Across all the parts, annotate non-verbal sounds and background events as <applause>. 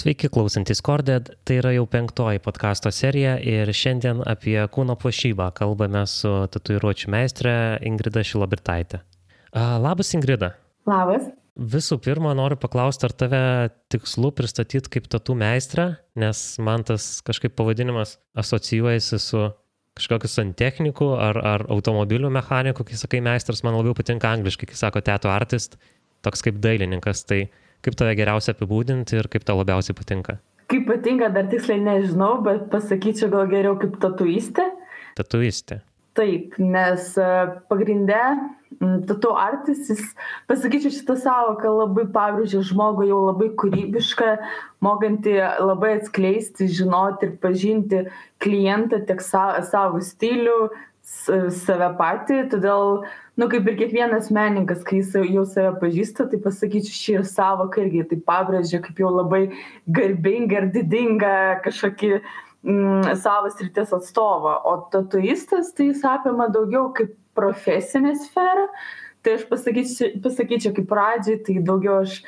Sveiki klausantis Korded, tai yra jau penktoji podkasto serija ir šiandien apie kūno puošybą kalbame su tatuiruočių meistre Ingrida Šilobirtaitė. Labas Ingrida. Labas. Visų pirma, noriu paklausti, ar tave tikslu pristatyti kaip tatų meistrą, nes man tas kažkaip pavadinimas asocijuojasi su kažkokiu santechniku ar, ar automobilių mechaniku, kai sakai meistras, man labiau patinka angliškai, kai sako teto artist, toks kaip dailininkas. Tai Kaip tave geriausia apibūdinti ir kaip tau labiausiai patinka? Kaip patinka, dar tiksliai nežinau, bet pasakyčiau gal geriau kaip tatuistė. Tatuistė. Taip, nes e, pagrindė tatu artistis, pasakyčiau šitą savoką labai pabrėžia žmogų jau labai kūrybišką, mokanti labai atskleisti, žinoti ir pažinti klientą, tiek savo stilių, save patį, todėl nu kaip ir kiekvienas menininkas kai jis jau save pažįsta tai pasakyčiau ši sąvoka irgi tai pabrėžia kaip jau labai garbingą ir didingą kažkokį mm, savo srities atstovą. O tatuistas tai jis apima daugiau kaip profesinę sferą. Tai aš pasakyčiau pasakyčiau kaip pradžiai tai daugiau aš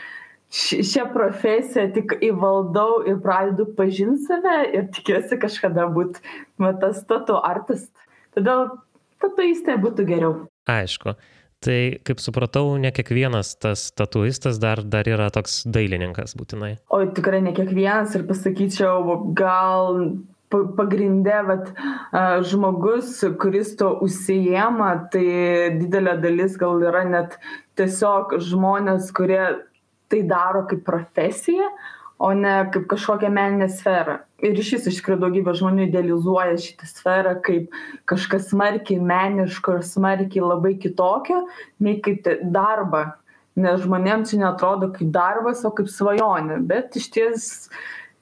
šią profesiją tik įvaldau ir pradedu pažint save ir tikiuosi kažkada būt va tas tatu artist. Todėl tatuistė būtų geriau Aišku. Tai, kaip supratau, ne kiekvienas tas tatuistas dar, dar yra toks dailininkas būtinai. O tikrai ne kiekvienas ir pasakyčiau, gal pagrindė, vat, žmogus, kuris to užsijėma, tai didelė dalis gal yra net tiesiog žmonės, kurie tai daro kaip profesiją, o ne kaip kažkokią meninę sferą. Ir iš vis iš tikrųjų daugybė žmonių idealizuoja šitą sferą kaip kažkas smarkiai meniško ir smarkiai labai kitokio, nei kaip darbą. Nes žmonėms čia netrodo kaip darbas, o kaip svajonė. Bet iš ties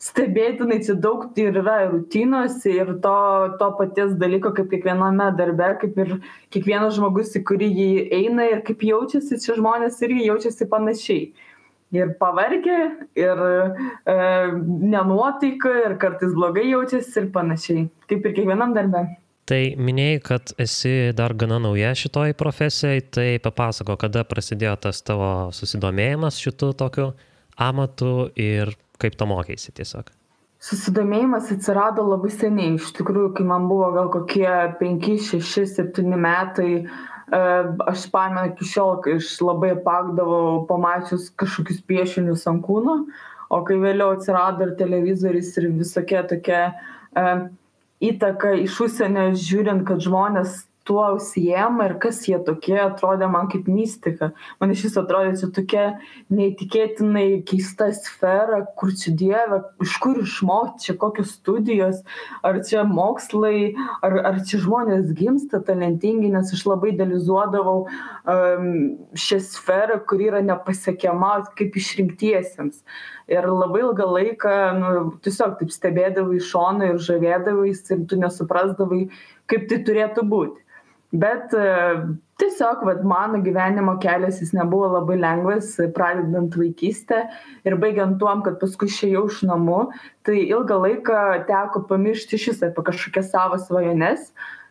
stebėtinai čia daug ir yra rutinos ir to, to paties dalyko, kaip kiekviename darbe, kaip ir kiekvienas žmogus, į kurį jį eina ir kaip jaučiasi, čia žmonės irgi jaučiasi panašiai ir pavargę, ir e, nenuotaika, ir kartais blogai jaučiasi ir panašiai, kaip ir kiekvienam darbė. Tai minėjai, kad esi dar gana nauja šitoj profesijai, tai papasako, kada prasidėjo tas tavo susidomėjimas šitų tokių amatų ir kaip to mokėsi tiesiog. Susidomėjimas atsirado labai seniai, iš tikrųjų, kai man buvo gal kokie 5, 6, 7 metai, aš pamenu iki šiol, kai aš labai pakdavau pamačius kažkokius piešinius ant kūno, o kai vėliau atsirado ir televizorius ir visokie tokie uh, įtaka iš užsienio žiūrint, kad žmonės tuo užsiema ir kas jie tokie atrodė man kaip mistika. Man iš vis atrodė čia tokia neįtikėtinai keista sfera, kur čia dieve, iš kur išmokti, čia kokios studijos, ar čia mokslai, ar, ar čia žmonės gimsta talentingi, nes aš labai idealizuodavau um, šią sferą, kuri yra nepasiekiama kaip išrinktiesiems. Ir labai ilgą laiką nu, tiesiog taip stebėdavai iš šono ir žavėdavai ir tu nesuprasdavai, kaip tai turėtų būti bet e, tiesiog vat mano gyvenimo kelias jis nebuvo labai lengvas pradedant vaikystę ir baigiant tuom kad paskui išėjau iš namų tai ilgą laiką teko pamiršti išvis apie kažkokias savo svajones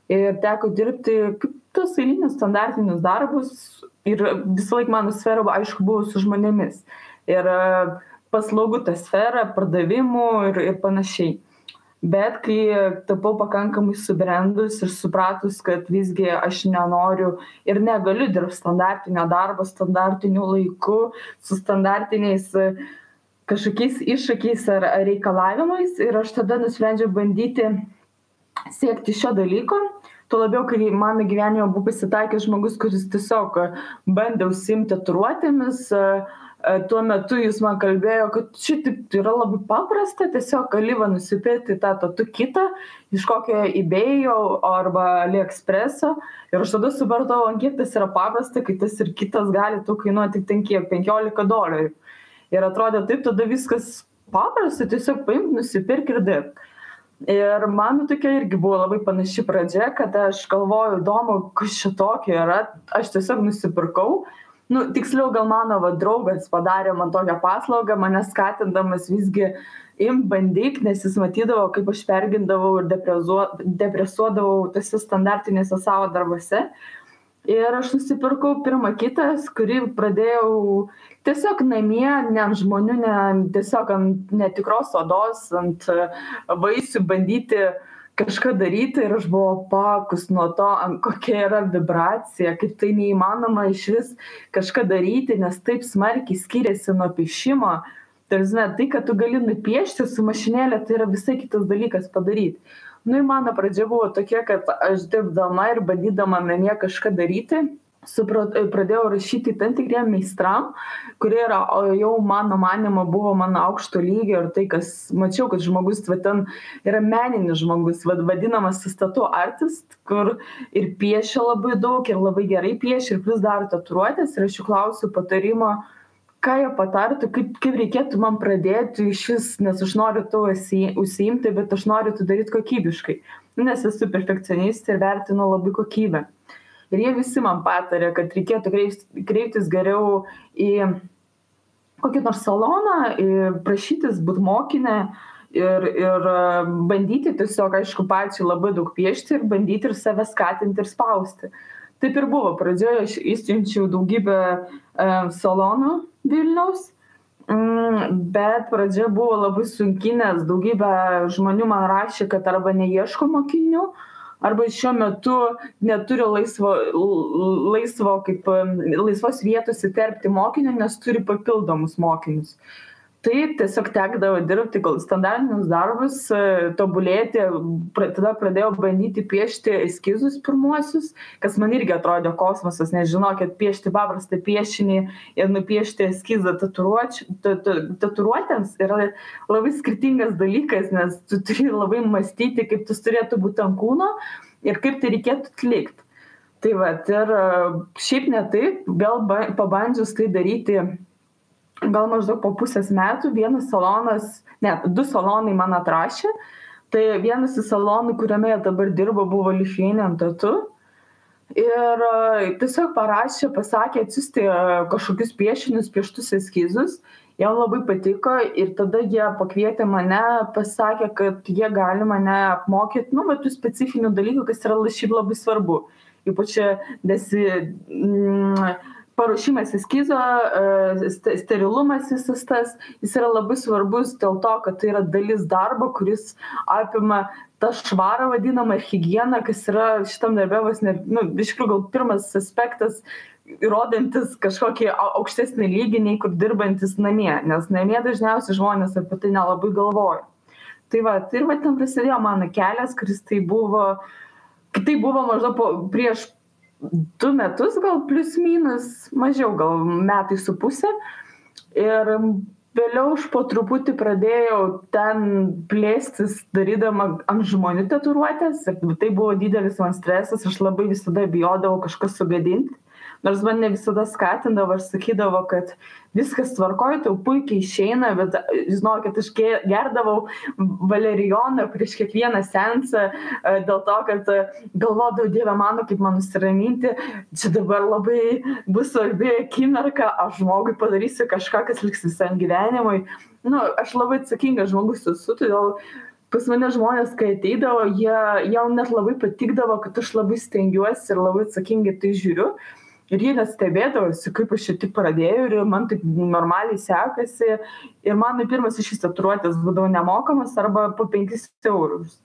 ir teko dirbti kaip tuos eilinius standartinius darbus ir visąlaik mano sfera aišku buvo su žmonėmis ir e, paslaugų ta sfera pardavimų ir, ir panašiai bet kai tapau pakankamai subrendus ir supratus kad visgi aš nenoriu ir negaliu dirbt standartinio darbo standartiniu laiku su standartiniais kažkokiais iššūkiais ar ar reikalavimais ir aš tada nusprendžiau bandyti siekti šio dalyko. Tuo labiau kai mano gyvenime buvo pasitaikęs žmogus kuris tiesiog bandė užsiimti tatuiruotėmis E, tuo metu jis man kalbėjo, kad šitaip yra labai paprasta, tiesiog gali va nusipirkti tą tatu kitą iš kokio eBay'o arba AliExpress'o ir aš tada supratau, ant kiek tas yra paprasta, kai tas ir kitas gali tu kainuoti tik ten kiek 15 dolerių. Ir atrodė taip, tada viskas paprasta, tiesiog paimk, nusipirk ir dirbk. Ir man tokia irgi buvo labai panaši pradžia, kad aš galvoju, įdomu, kas šitokio yra, aš tiesiog nusipirkau, nu tiksliau gal mano va draugas padarė man tokią paslaugą mane skatindamas visgi imk bandyk nes jis matydavo kaip aš pergyvendavau ir deprezuo depresuodavau tuose standartiniuose savo darbuose. Ir aš nusipirkau pirmą kitas, kurį pradėjau tiesiog namie, ne ant žmonių, ne tiesiog ant netikros odos, ant vaisių bandyti kažką daryti ir aš buvau pakus nuo to, kokia yra vibracija, kaip tai neįmanoma iš vis kažką daryti, nes taip smarkiai skiriasi nuo piešimo. Tai, žinai, tai, kad tu gali nupiešti su mašinėlė, tai yra visai kitas dalykas padaryti. Nu ir mano pradžia buvo tokia, kad aš dirbdama ir bandydama namie kažką daryti, suprat, pradėjau rašyti tam tikriem meistram, kurie yra, jau mano manimo buvo mano aukšto lygio ir tai, kas mačiau, kad žmogus, va, ten yra meninis žmogus, va, vadinamas statu artist, kur ir piešia labai daug ir labai gerai piešia ir plus daro tatuiruotės ir aš jų klausiu patarimo, ką jie patartų, kaip, kaip reikėtų man pradėti iš vis, nes aš noriu to užsiimti, bet aš noriu tai daryti kokybiškai, nes esu perfekcionistė ir vertinu labai kokybę ir jie visi man patarė, kad reikėtų kreiptis geriau į kokį nors saloną, prašytis būti mokinę ir, ir bandyti tiesiog, aišku, pačiai labai daug piešti ir bandyti ir save skatinti ir spausti. Taip ir buvo, pradžioje aš įsiunčiau daugybę e, salonų Vilniaus, mm, bet pradžia buvo labai sunki, nes daugybė žmonių man rašė, kad arba neieško mokinių, arba šiuo metu neturi laisvo laisvo kaip laisvos vietos įterpti mokinį nes turi papildomus mokinius tai tiesiog tekdavo dirbti gal standartinius darbus e, tobulėti pra tada pradėjau bandyti piešti eskizus pirmuosius kas man irgi atrodė kosmosas nes žinokit piešti paprastą piešinį ir nupiešti eskizą tatuiruočių ta ta tatuiruotėms yra labai skirtingas dalykas nes tu turi labai mąstyti kaip tas turėtų būt ant kūno ir kaip tai reikėtų atlikt tai vat ir e, šiaip ne taip vėl ba pabandžius tai daryti gal maždaug po pusės metų vienas salonas, ne, du salonai man atrašė. Tai vienas iš salonų, kuriame dabar dirbo, buvo Lithuanian Tatu. Ir e, tiesiog parašė, pasakė atsiųsti e, kažkokius piešinius, pieštus eskizus. Jam labai patiko ir tada jie pakvietė mane, pasakė, kad jie gali mane apmokyti, nu, bet tų specifinių dalykų, kas yra šiaip labai svarbu. Ypač desi... Mm, paruošimas eskizo e, sterilumas visas tas jis yra labai svarbus dėl to kad tai yra dalis darbo kuris apima tą švarą vadinamą higieną kas yra šitam darbe vos ne nu iš tikrųjų gal pirmas aspektas įrodantis kažkokį aukštesnį lygį nei kur dirbantys namie nes namie dažniausiai žmonės apie tai nelabai galvoja. Tai va ir va ten prasidėjo mano kelias kuris tai buvo tai buvo maždaug po prieš du metus gal plius minus, mažiau gal metai su pusė. Ir vėliau aš po truputį pradėjau ten plėstis, darydama ant žmonių tatuiruotės. Ir tai buvo didelis man stresas, aš labai visada bijodavau kažką sugadinti nors mane visada skatindavo ir sakydavo, kad viskas tvarkoja, tau puikiai išeina, bet žinokit, aš gerdavau valerijoną prieš kiekvieną sensą e, dėl to, kad galvodavau, Dieve mano, kaip man nusiraminti, čia dabar labai bus svarbi akimirka, aš žmogui padarysiu kažką, kas liks visam gyvenimui. Nu, aš labai atsakingas žmogus esu, todėl pas mane žmonės, kai ateidavo, jie, jie net labai patikdavo, kad aš labai stengiuosi ir labai atsakingai tai žiūriu ir jie net stebėdavosi kaip aš čia tik pradėjau ir man taip normaliai sekasi. Ir mano pirmas išvis tatuiruotės būdavo nemokamos arba po penkis eurus.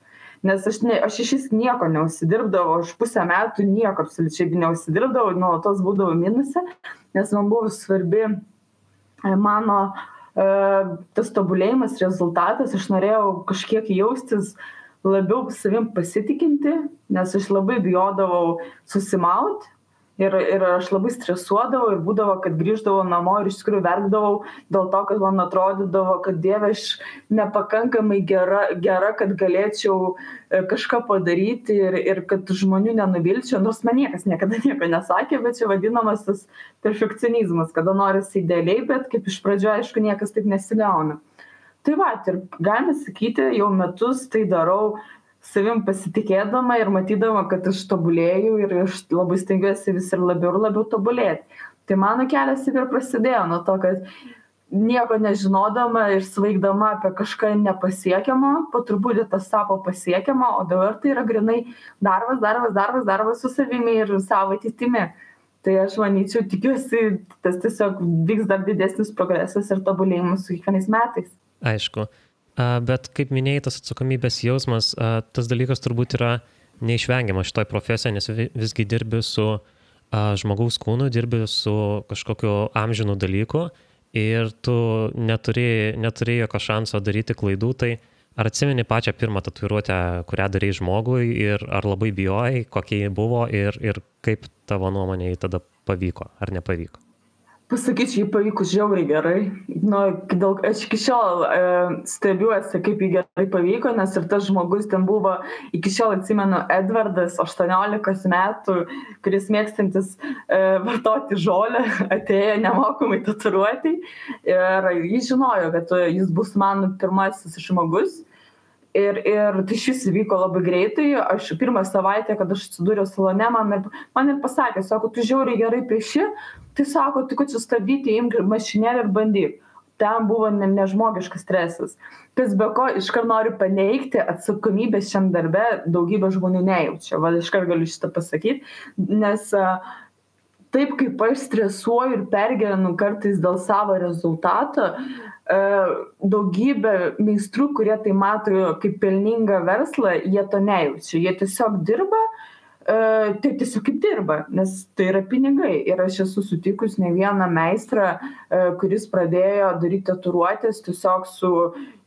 Nes aš ne aš išvis nieko neužsidirbdavau aš pusę metų nieko absoliučiai neužsidirbdavau nuolatos būdavau minuse nes man buvo svarbi e, mano e, tas tobulėjimas rezultatas aš norėjau kažkiek jaustis labiau savim pasitikinti nes aš labai bijodavau susimaut ir ir aš labai stresuodavau ir būdavo kad grįždavau namo ir iš tikrųjų verkdavau dėl to kad man atrodydavo kad dieve aš nepakankamai gera gera kad galėčiau e, kažką padaryti ir ir kad žmonių nenuvilčiau nors man niekas niekada nieko nesakė bet čia vadinamas tas perfekcionizmas kada norisi idealiai bet kaip iš pradžių aišku niekas taip nesigauna. Tai vat ir galima sakyti jau metus tai darau savim pasitikėdama ir matydama, kad aš tobulėju ir aš labai stengiuosi vis ir labiau ir labiau tobulėti. Tai mano kelias ir prasidėjo nuo to, kad nieko nežinodama ir svaigdama apie kažką nepasiekiamą, po truputį tas tapo pasiekiama, o dabar tai yra grinai darbas, darbas, darbas, darbas su savimi ir savo ateitimi. Tai aš manyčiau, tikiuosi, tas tiesiog vyks dar didesnis progresas ir tobulėjimas su kiekvienais metais. Aišku. Bet kaip minėjai, tas atsakomybės jausmas, tas dalykas turbūt yra neišvengiamas šitoj profesijoje, nes visgi dirbi su žmogaus kūnu, dirbi su kažkokiu amžinu dalyku ir tu neturi, neturi jokio šanso daryti klaidų, tai ar atsimeni pačią pirmą tatuiruotę, kurią darai žmogui ir ar labai bijojai, kokie jie buvo ir, ir kaip tavo nuomonė tada pavyko ar nepavyko? Pasakyčiau, jį pavyko žiauriai gerai. Nu, dėl, aš iki šiol e, stebiuosi, kaip jį gerai pavyko, nes ir tas žmogus ten buvo, iki šiol atsimenu, Edvardas, 18 metų, kuris mėgstantis e, vartoti žolę, <laughs> atėjo nemokamai tatuiruoti ir jis žinojo, kad jis bus mano pirmasis žmogus ir ir tai išvis įvyko labai greitai. Aš pirmą savaitę kad aš atsidūriau salone man ir man ir pasakė sako tu žiauriai gerai pieši. Tai sako tai ko čia stabdyti imk mašinėlę ir bandyk. Ten buvo ne nežmogiškas stresas. Kas be ko iškart noriu paneigti atsakomybės šiam darbe daugybė žmonių nejaučia. Va iškart galiu šitą pasakyt nes taip kaip aš stresuoju ir pergyvenu kartais dėl savo rezultato daugybė meistrų, kurie tai mato kaip pelningą verslą, jie to nejaučia. Jie tiesiog dirba, e, tai tiesiog kaip dirba, nes tai yra pinigai. Ir aš esu sutikus ne vieną meistrą, e, kuris pradėjo daryti tatuiruotės tiesiog su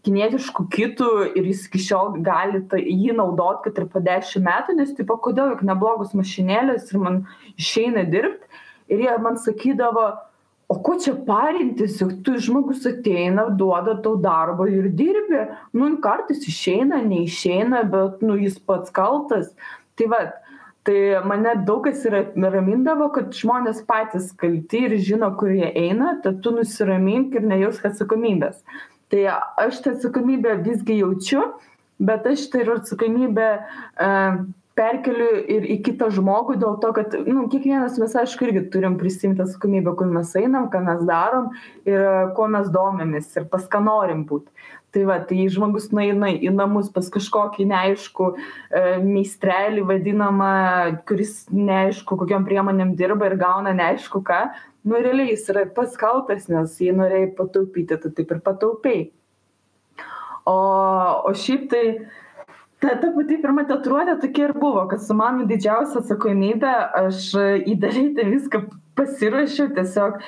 kinietišku kitu ir jis iki šiol gali tai, jį naudoti, kad ir po dešimt metų, nes tipo, kodėl juk neblogos mašinėlės ir man išeina dirbti. Ir jie man sakydavo, o ko čia parintis? Juk tu žmogus ateina duoda tau darbo ir dirbi. Nu kartais išeina neišeina bet nu jis pats kaltas. Tai vat tai mane daug kas yra ramindavo kad žmonės patys kalti ir žino kur jie eina tad tu nusiramink ir nejausk atsakomybės. Tai aš tą atsakomybę visgi jaučiu bet aš tą ir atsakomybę e, perkeliu ir į kitą žmogų dėl to kad nu kiekvienas mes aišku irgi turim prisiimt atsakomybę kur mes einam ką mes darom ir kuo mes domimės ir pas ką norim būt. Tai va tai jei žmogus nueina į namus pas kažkokį neaiškų e, meistrelį vadinamą kuris neaišku kokiom priemonėm dirba ir gauna neaišku ką nu realiai jis yra pats kaltas nes jei norėjai pataupyti tai taip ir pataupei o o šiaip tai ta ta pati pirma tatuiruotė tokia ir buvo kad su mano didžiausia atsakomybe aš į daryti viską pasiruošiau tiesiog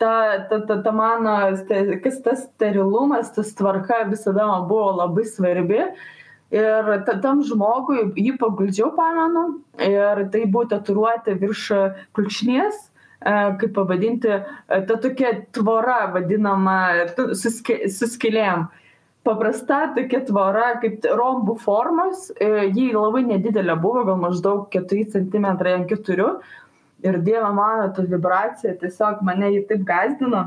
ta ta ta ta mano kas tas sterilumas tas tvarka visada man buvo labai svarbi. Ir ta tam žmogui jį paguldžiau pamenu ir tai buvo tatuiruotė virš kulkšnies kaip pavadinti ta tokia tvora vadinama su ske su skylėm paprasta tokia tvora kaip rombų formos e, ji labai nedidelė buvo gal maždaug keturi centimetrai ant keturių. Ir dieve mano ta vibracija tiesiog mane ji taip gąsdino.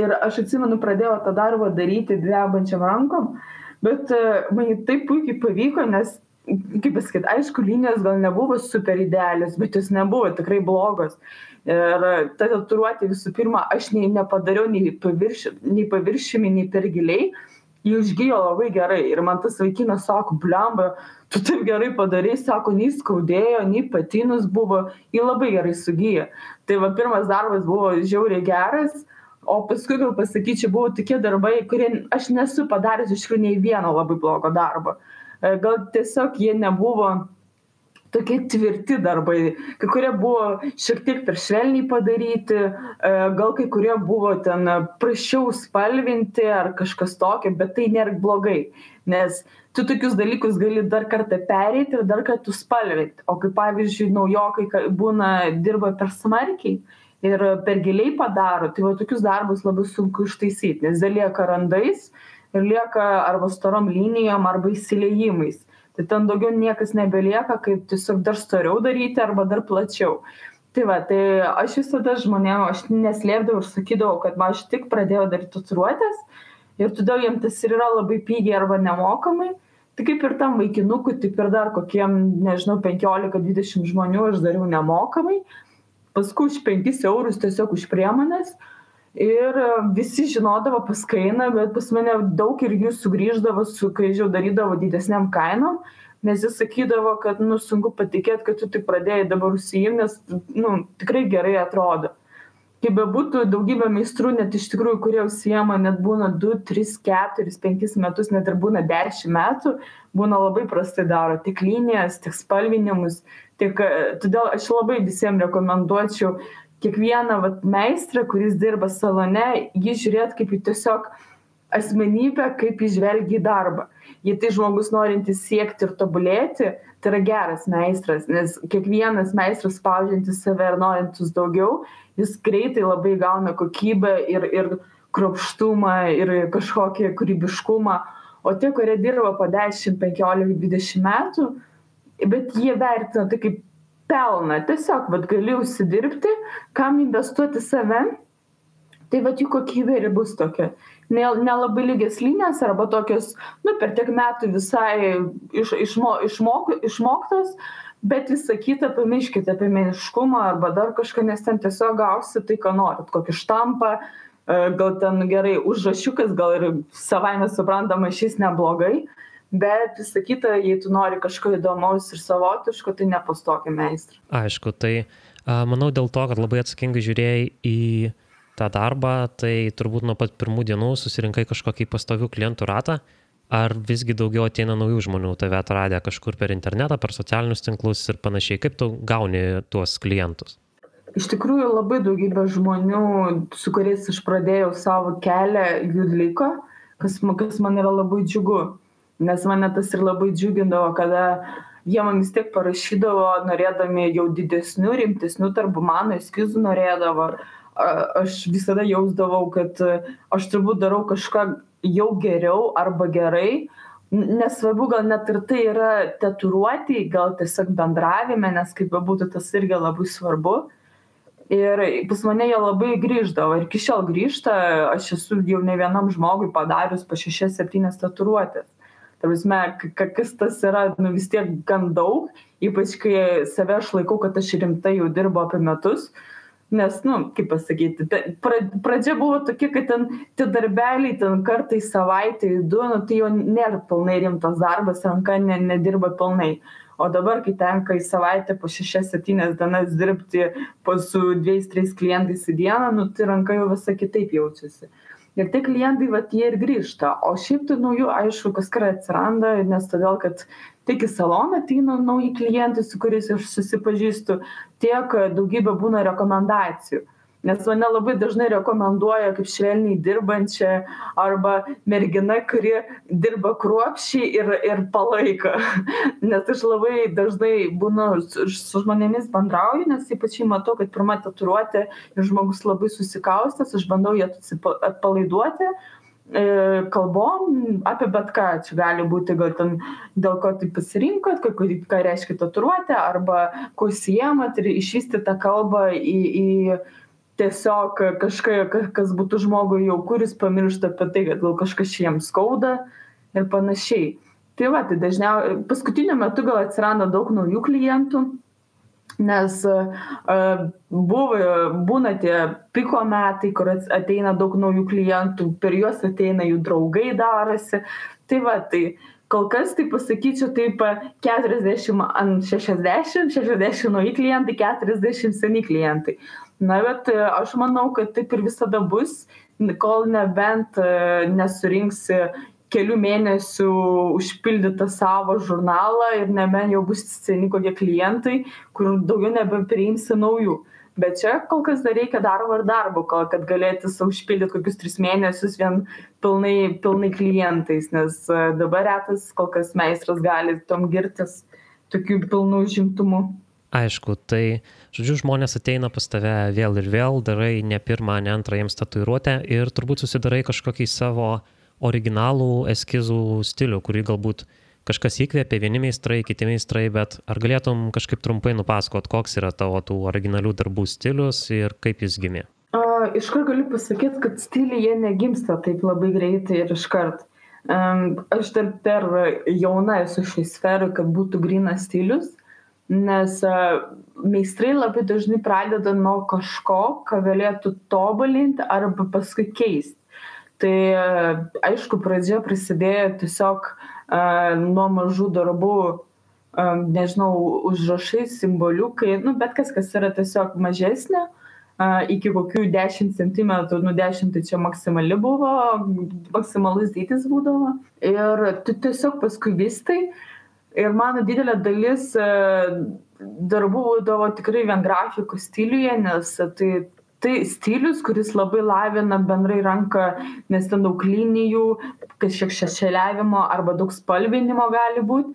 Ir aš atsimenu pradėjau tą darbą daryti drebančiom rankom bet e, man ji taip puikiai pavyko nes kaip pasakyt aišku linijos gal nebuvo super idealios bet jos nebuvo tikrai blogos ir ta tatuiruotė visų pirma aš nei nepadariau nei paviršių nei paviršiumi nei per giliai. Ji užgijo labai gerai. Ir man tas vaikinas sako blemba tu taip gerai padarei. Sako nei skaudėjo nei patinus buvo. Ji labai gerai sugijo. Tai va pirmas darbas buvo žiauriai geras o paskui gal pasakyčiau buvo tokie darbai kurie aš nesu padaręs iš tikrųjų nei vieno labai blogo darbo. Gal tiesiog jie nebuvo tokie tvirti darbai, kai kurie buvo šiek tiek per švelniai padaryti, e, gal kai kurie buvo ten prašiau spalvinti ar kažkas tokio, bet tai nėra blogai, nes tu tokius dalykus gali dar kartą pereiti ir dar kartą spalvinti. O kaip pavyzdžiui, naujokai būna dirba per smarkiai ir per giliai padaro, tai va tokius darbus labai sunku ištaisyti, nes dėl lieka randais, ir lieka arba storom linijom arba įsiliejimais tai ten daugiau niekas nebelieka kaip tiesiog dar storiau daryti arba dar plačiau. Tai va tai aš visada žmonėm aš neslėpdavau ir sakydavau kad va aš tik pradėjau daryt tatuiruotes ir todėl jiem tas ir yra labai pigiai arba nemokamai. Tai kaip ir tam vaikinukui taip ir dar kokiem nežinau penkiolika dvidešim žmonių aš dariau nemokamai. Paskui už penkis eurus tiesiog už priemones ir visi žinodavo pas ką eina bet pas mane daug ir jų sugrįždavo su kai aš jau darydavau didesnėm kainom nes jis sakydavo kad nu sunku patikėt kad tu tik pradėjai dabar užsiimt nes nu tikrai gerai atrodo. Kaip bebūtų daugybė meistrų net iš tikrųjų kurie užsiema net būna du tris keturis penkis metus net ir būna dešim metų būna labai prastai daro tik linijas tik spalvinimus tik todėl aš labai visiem rekomenduočiau kiekvieną vat meistrą kuris dirba salone jį žiūrėt kaip į tiesiog asmenybę kaip įžvelgia į darbą. Jei tai žmogus norintis siekti ir tobulėti tai yra geras meistras nes kiekvienas meistras spaudžiantis save ir norintis daugiau jis greitai labai gauna kokybę ir ir kruopštumą ir kažkokį kūrybiškumą. O tie kurie dirba po dešim penkiolika dvidešim metų bet jie vertina tai kaip pelną. Tiesiog vat gali užsidirbti kam investuoti save. Tai vat jų kokybė ir bus tokia. Ne nelabai lygios linijos arba tokios nu per tiek metų visai iš išmo išmok išmoktos bet visa kita pamirškit apie meistriškumą arba dar kažką nes ten tiesiog gausit tai ką norit. Kokį štampą e, gal ten gerai užrašiukas gal ir savaime suprantama išeis neblogai bet visa kita jei tu nori kažko įdomaus ir savotiško tai ne pas tokį meistrą aišku tai manau dėl to kad labai atsakingai žiūrėjai į tą darbą tai turbūt nuo pat pirmų dienų susirinkai kažkokį pastovių klientų ratą. Ar visgi daugiau ateina naujų žmonių tave atradę kažkur per internetą per socialinius tinklus ir panašiai? Kaip tu gauni tuos klientus? Iš tikrųjų labai daugybė žmonių su kuriais aš pradėjau savo kelią jų liko kas kas man yra labai džiugu nes mane tas ir labai džiugindavo kada jie man vis tiek parašydavo norėdami jau didesnių rimtesnių darbų mano eskizų norėdavo. Aš visada jausdavau kad aš turbūt darau kažką jau geriau arba gerai. Nesvarbu gal net ir tai yra tatuiruotėj gal tiesiog bendravime nes kaip bebūtų tas irgi labai svarbu. Ir pas mane jie labai grįždavo ir iki šiol grįžta. Aš esu jau ne vienam žmogui padarius po šešias septynias tatuiruotes ta prasme ka kas tas yra nu vis tiek gan daug ypač kai save aš laikau kad aš rimtai jau dirbu apie metus. Nes nu kaip pasakyti ta pra pradžia buvo tokia kad ten tie darbeliai ten kartą į savaitę į du nu tai jau nėra pilnai rimtas darbas ranka ne nedirba pilnai. O dabar kai tenka į savaitę po šešias septynias dienas dirbti po su dvejais trijais klientais į dieną nu tai ranka jau visai kitaip jaučiasi ir tie klientai vat jie ir grįžta. O šiaip tai naujų aišku kaskart atsiranda nes todėl kad tiek į saloną ateina nauji klientai su kuriais aš susipažįstu tiek daugybė būna rekomendacijų nes mane labai dažnai rekomenduoja kaip švelniai dirbančią arba mergina kuri dirba kruopščiai ir ir palaiko. <laughs> Nes aš labai dažnai būnu su žmonėmis bendrauju nes ypač jei matau kad pirma tatuiruotė ir žmogus labai susikaustęs aš bandau jį atsipa atpalaiduoti e, kalbom apie bet ką. Čia gali būti gal ten dėl ko taip pasirinkot ką ką reiškia tatuiruotė arba kuo užsiimat ir išvystyt tą kalbą į į tiesiog kažką kas būtų žmogui jau kuris pamiršta apie tai kad gal kažkas čia jam skauda ir panašiai. Tai va tai dažniau paskutiniu metu gal atsiranda daug naujų klientų nes buvo būna tie piko metai kur ateina daug naujų klientų per juos ateina jų draugai darosi. Tai va tai kol kas tai pasakyčiau taip keturiasdešim ant šešiasdešim šešiasdešim nauji klientai keturiasdešim seni klientai na bet e, aš manau kad taip ir visada bus kol nebent e, nesurinksi kelių mėnesių užpildytą savo žurnalą ir nebent jau bus seni kokie klientai kur daugiau nebepriimsi naujų. Bet čia kol kas dar reikia darbo ir darbo kol kad galėti sau užpildyt kokius tris mėnesius vien pilnai pilnai klientais nes e, dabar retas kol kas meistras gali tuom girtis tokiu pilnu užimtumu. Aišku tai žodžiu žmonės ateina pas tave vėl ir vėl darai ne pirmą ne antrą jiems tatuiruotę ir turbūt susidarai kažkokį savo originalų eskizų stilių kurį galbūt kažkas įkvėpė vieni meistrai kiti meistrai bet ar galėtum kažkaip trumpai nupasakot koks yra tavo tų originalių darbų stilius ir kaip jis gimė? A iškart galiu pasakyt kad stiliai jie negimsta taip labai greitai ir iškart. Aš dar per jauna esu šiai sferai, kad būtų grinas stilius nes e, meistrai labai dažnai pradeda nuo kažko, ką galėtų tobulinti arba paskui keisti. Tai e, aišku, pradžia prasidėjo tiesiog uh, nuo mažų darbų, um, nežinau, užrašai, simboliukai, nu, bet kas, kas yra tiesiog mažesnė, uh, iki kokių 10 cm, nu 10 tai čia maksimali buvo, maksimalus dydis būdavo. Ir tu tiesiog paskui vystai. Ir mano didelė dalis uh, darbų būdavo tikrai vien grafikų stiliuje, nes tai tai stilius kuris labai lavina bendrai ranką nes ten daug linijų kažkiek šešėliavimo arba daug spalvinimo gali būt.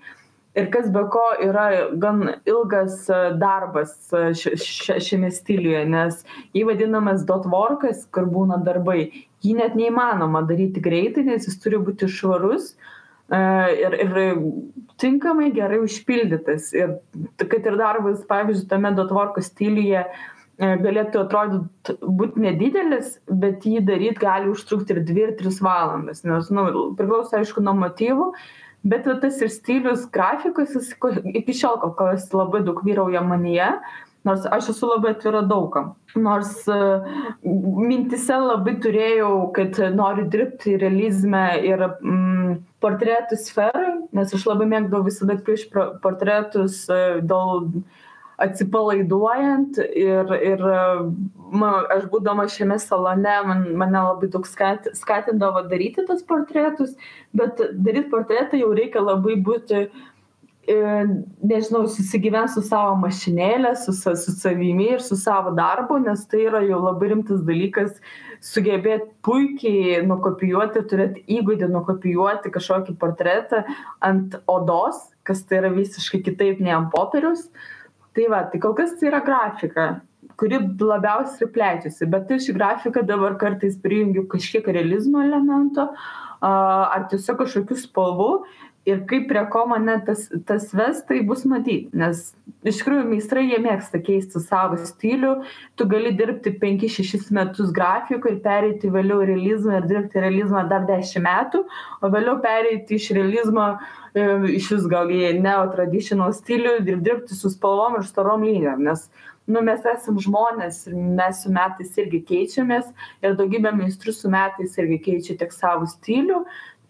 Ir kas be ko yra gan ilgas e, darbas e, ši šiame stiliuje nes jį vadinamas dotvorkas kur būna darbai. Jį net neįmanoma daryti greitai nes jis turi būti švarus e, ir, ir tinkamai gerai užpildytas. Ir kad ir darbas, pavyzdžiui, tame dotvorko stiliuje E, galėtų atrodyt būt nedidelis, bet jį daryti gali užtrukti ir 2 ir 3 valandas, nes nu, priklauso aišku nuo motyvų, bet tas ir stilius, grafikas, jis iki šiol kol kas labai daug vyrauja manyje, nors aš esu labai atvira daugam. Nors uh, mintise labai turėjau, kad noriu dirbti realizme ir mm, portretų sferai, nes aš labai mėgdavau visada piešti portretus uh, dėl atsipalaiduojant ir, ir man, aš būdama šiame salone, man, mane labai daug skat, skatindavo daryti tos portretus, bet daryti portretą jau reikia labai būti, e, nežinau, susigyventi su savo mašinėlė, su, su savimi ir su savo darbu, nes tai yra jau labai rimtas dalykas sugebėti puikiai nukopijuoti, turėti įgūdį nukopijuoti kažkokį portretą ant odos, kas tai yra visiškai kitaip nei ant popieriaus. Tai va tai kol kas tai yra grafika kuri labiausiai plečiasi bet aš į grafiką dabar kartais prijungiu kažkiek realizmo elemento ar tiesiog kažkokių spalvų ir kaip prie ko mane tas, tas ves, tai bus matyti, nes iš tikrųjų meistrai jie mėgsta keisti savo stilių, tu gali dirbti 5-6 metus grafikų ir pereiti vėliau realizmą ir dirbti realizmą dar 10 metų, o vėliau pereiti iš realizmo e, iš vis gal į neotraditional stilių ir dirbti su spalvom ir storom linijom, nes nu, mes esame žmonės ir mes su metais irgi keičiamės ir daugybė meistrų su metais irgi keičia tiek savo stilių,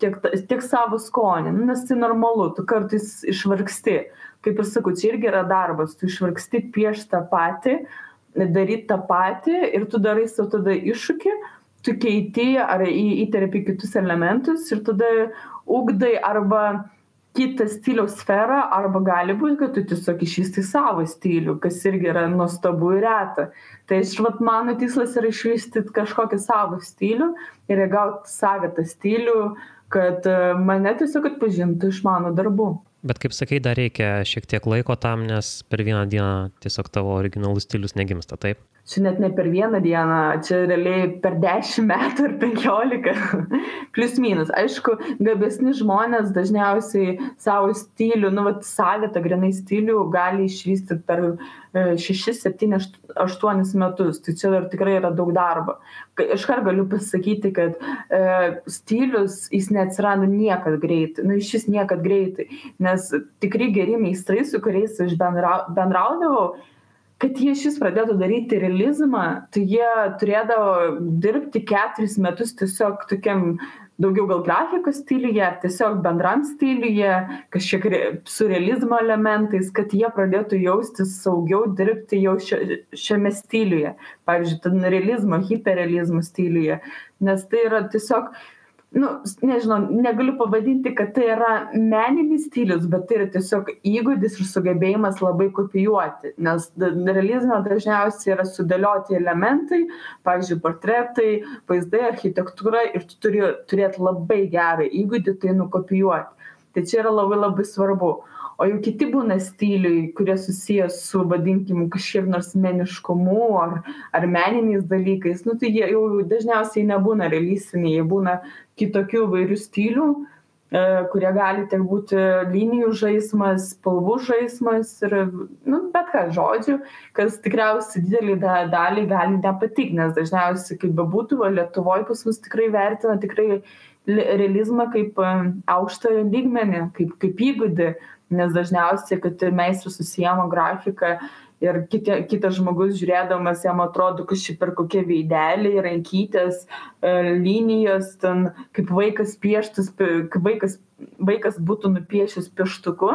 tiek, tiek savo skonį, nu, nes tai normalu, tu kartais išvargsti. Kaip ir sakau, čia irgi yra darbas, tu išvargsti prieš tą patį, daryti tą patį ir tu darai savo tada iššūkį, tu keiti ar įterpi kitus elementus ir tada ugdai arba kitą stiliaus sferą arba gali būt kad tu tiesiog išvystai savo stilių kas irgi yra nuostabu ir reta tai aš vat mano tikslas yra išvystyt kažkokį savo stilių ir įgaut savitą stilių kad e, mane tiesiog atpažintų iš mano darbų. Bet kaip sakai, dar reikia šiek tiek laiko tam, nes per vieną dieną tiesiog tavo originalus stilius negimsta, taip? Čia net ne per vieną dieną, čia realiai per 10 metų ar 15, <laughs> plus minus. Aišku, gabesni žmonės dažniausiai savo stilių, nu, vat, savitą grinai stilių gali išvystyti per 6, 7, 8 metus. Tai čia dar tikrai yra daug darbo. Iškart galiu pasakyti, kad e, stilius jis neatsirado niekad greitai, nu iš vis niekad greitai, nes tikrai geri meistrai, su kuriais aš bendra, bendraudavau, kad jie šis pradėtų daryti realizmą, tai jie turėdavo dirbti keturis metus tiesiog tokiam daugiau gal grafikos stiliuje ar tiesiog bendram stiliuje kažkiek re siurrealizmo elementais kad jie pradėtų jaustis saugiau dirbti jau šio šiame stiliuje pavyzdžiui ten realizmo hiperrealizmo stiliuje nes tai yra tiesiog nu nežinau negaliu pavadinti kad tai yra meninis stilius bet tai yra tiesiog įgūdis ir sugebėjimas labai kopijuoti nes realizme dažniausiai yra sudėlioti elementai pavyzdžiui portretai vaizdai architektūra ir tu turi turėt labai gerą įgūdį tai nukopijuoti. Tai čia yra labai labai svarbu o jau kiti būna stiliai kurie susiję su vadinkim kažkiek nors meniškumu ar ar meniniais dalykais. Nu tai jie jau dažniausiai nebūna realistiniai jie būna kitokių įvairių stilių e, kurie gali tiek būti linijų žaismas spalvų žaismas ir nu bet ką žodžiu kas tikriausiai didelei da daliai gali nepatikt nes dažniausiai kaip bebūtų va lietuvoj pas mus tikrai vertina tikrai realizmą kaip aukštąją lygmenį, kaip, kaip įgūdį, nes dažniausiai, kad ir meistras susijama grafiką ir kiti, kitas žmogus žiūrėdamas jam atrodo, kad ši per kokie veideliai, rankytės, e, linijos, ten kaip vaikas pieštas, kaip vaikas, vaikas būtų nupiešęs pieštuku.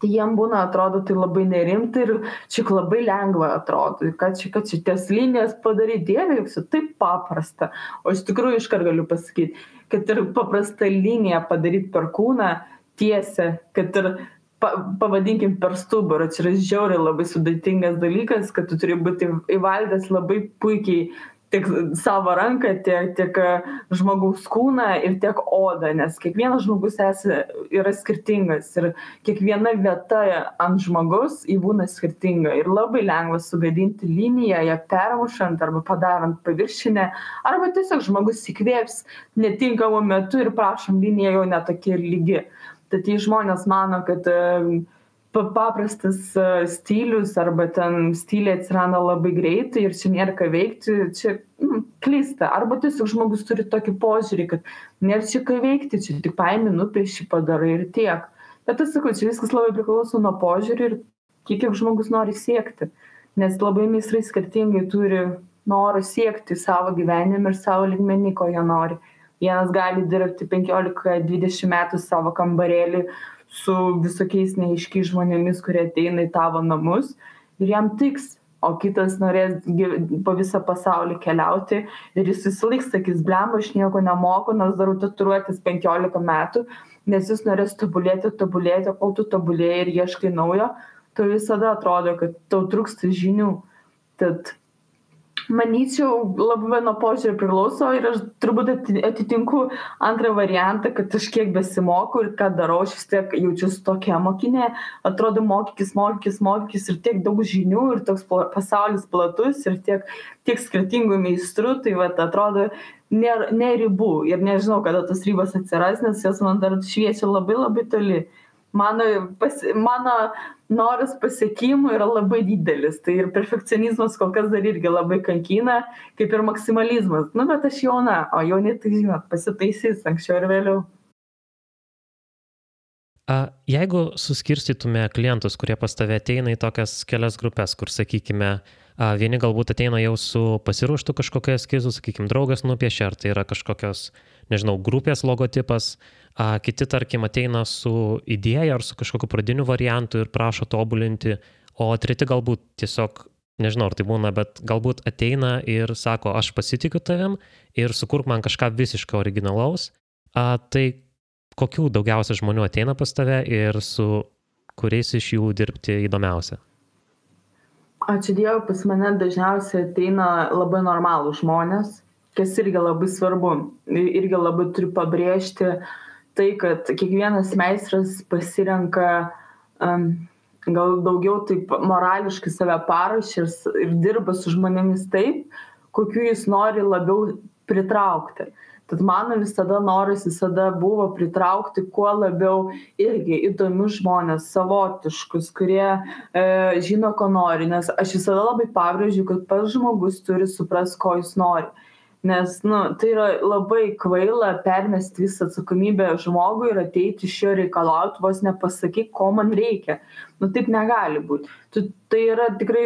Tai jiem būna, atrodo, tai labai nerimta ir čia labai lengva atrodo, kad čia, kad čia ties linijas padaryti, dievė, visų taip paprasta. O iš tikrųjų iškart galiu pasakyti, kad ir paprasta linija padaryti per kūną tiesę, kad ir pa pavadinkim per stuburą čia yra žiauriai labai sudėtingas dalykas kad tu turi būti įvaldęs labai puikiai tiek savo ranką tiek tiek žmogaus kūną ir tiek odą nes kiekvienas žmogus esi yra skirtingas ir kiekviena vieta ant žmogaus ji būna skirtinga ir labai lengva sugadinti liniją ją permušant arba padarant paviršinę arba tiesiog žmogus įkvėps netinkamu metu ir prašom linija jau ne tokia ir lygi tad jei žmonės mano kad paprastas stilius arba ten stiliai atsiranda labai greitai ir čia nėra ką veikti, čia nu, klysta. Arba tiesiog žmogus turi tokį požiūrį, kad nėra čia ką veikti, čia tik paimi, nupieši, padarai ir tiek. Bet aš sakau, čia viskas labai priklauso nuo požiūrį ir kiek žmogus nori siekti. Nes labai meistrai skirtingai turi norą siekti savo gyvenime ir savo ligmenį, ko jie nori vienas gali dirbti penkiolika dvidešim metų savo kambarėly su visokiais neaiškiais žmonėmis kurie ateina į tavo namus ir jam tiks o kitas norės po visą pasaulį keliauti ir jis visąlaik sakys blemba aš nieko nemoku nors darau tatuiruotes penkiolika metų nes jis norės tobulėti tobulėti kol tu tobulėji ir ieškai naujo tau visada atrodo kad tau trūksta žinių. Tad manyčiau labai nuo požiūrio priklauso ir aš turbūt atitinku antrą variantą kad aš kiek besimokau ir ką darau aš vis tiek jaučiuosi tokia mokinė. Atrodo mokykis mokykis mokykis ir tiek daug žinių ir toks pasaulis platus ir tiek tiek skirtingų meistrų tai vat atrodo nėr nė ribų ir nežinau kada tos ribos atsiras nes jos man dar šviečia labai labai toli mano pas mano noras pasiekimų yra labai didelis. Tai ir perfekcionizmas kol kas dar irgi labai kankina kaip ir maksimalizmas. Nu bet aš jauna o jauni tai žinot pasitaisys anksčiau ar vėliau. Jeigu suskirstytume klientus, kurie pas tave ateina į tokias kelias grupės, kur, sakykime, vieni galbūt ateina jau su pasiruoštų kažkokiu eskizu, sakykime, draugas nupiešė, ar tai yra kažkokios, nežinau, grupės logotipas, a, kiti, tarkim, ateina su idėja ar su kažkokiu pradiniu variantu ir prašo tobulinti, o treti galbūt tiesiog, nežinau, ar tai būna, bet galbūt ateina ir sako, aš pasitikiu tavim ir sukurk man kažką visiškai originalaus. A, tai kokių daugiausia žmonių ateina pas tave ir su kuriais iš jų dirbti įdomiausia? Ačiū Dievui, pas mane dažniausiai ateina labai normalų žmonės, kas irgi labai svarbu. Irgi labai turiu pabrėžti tai, kad kiekvienas meistras pasirenka um, gal daugiau taip morališkai save parašęs ir dirba su žmonėmis taip, kokiu jis nori labiau pritraukti. Tad mano visada noras visada buvo pritraukti kuo labiau irgi įdomius žmones savotiškus kurie e, žino ko nori nes aš visada labai pabrėžiu kad pats žmogus turi suprast ko jis nori nes nu tai yra labai kvaila permest visą atsakomybę žmogui ir ateiti iš jo reikalaut vos nepasakyk ko man reikia. Nu taip negali būt. Tu tai yra tikrai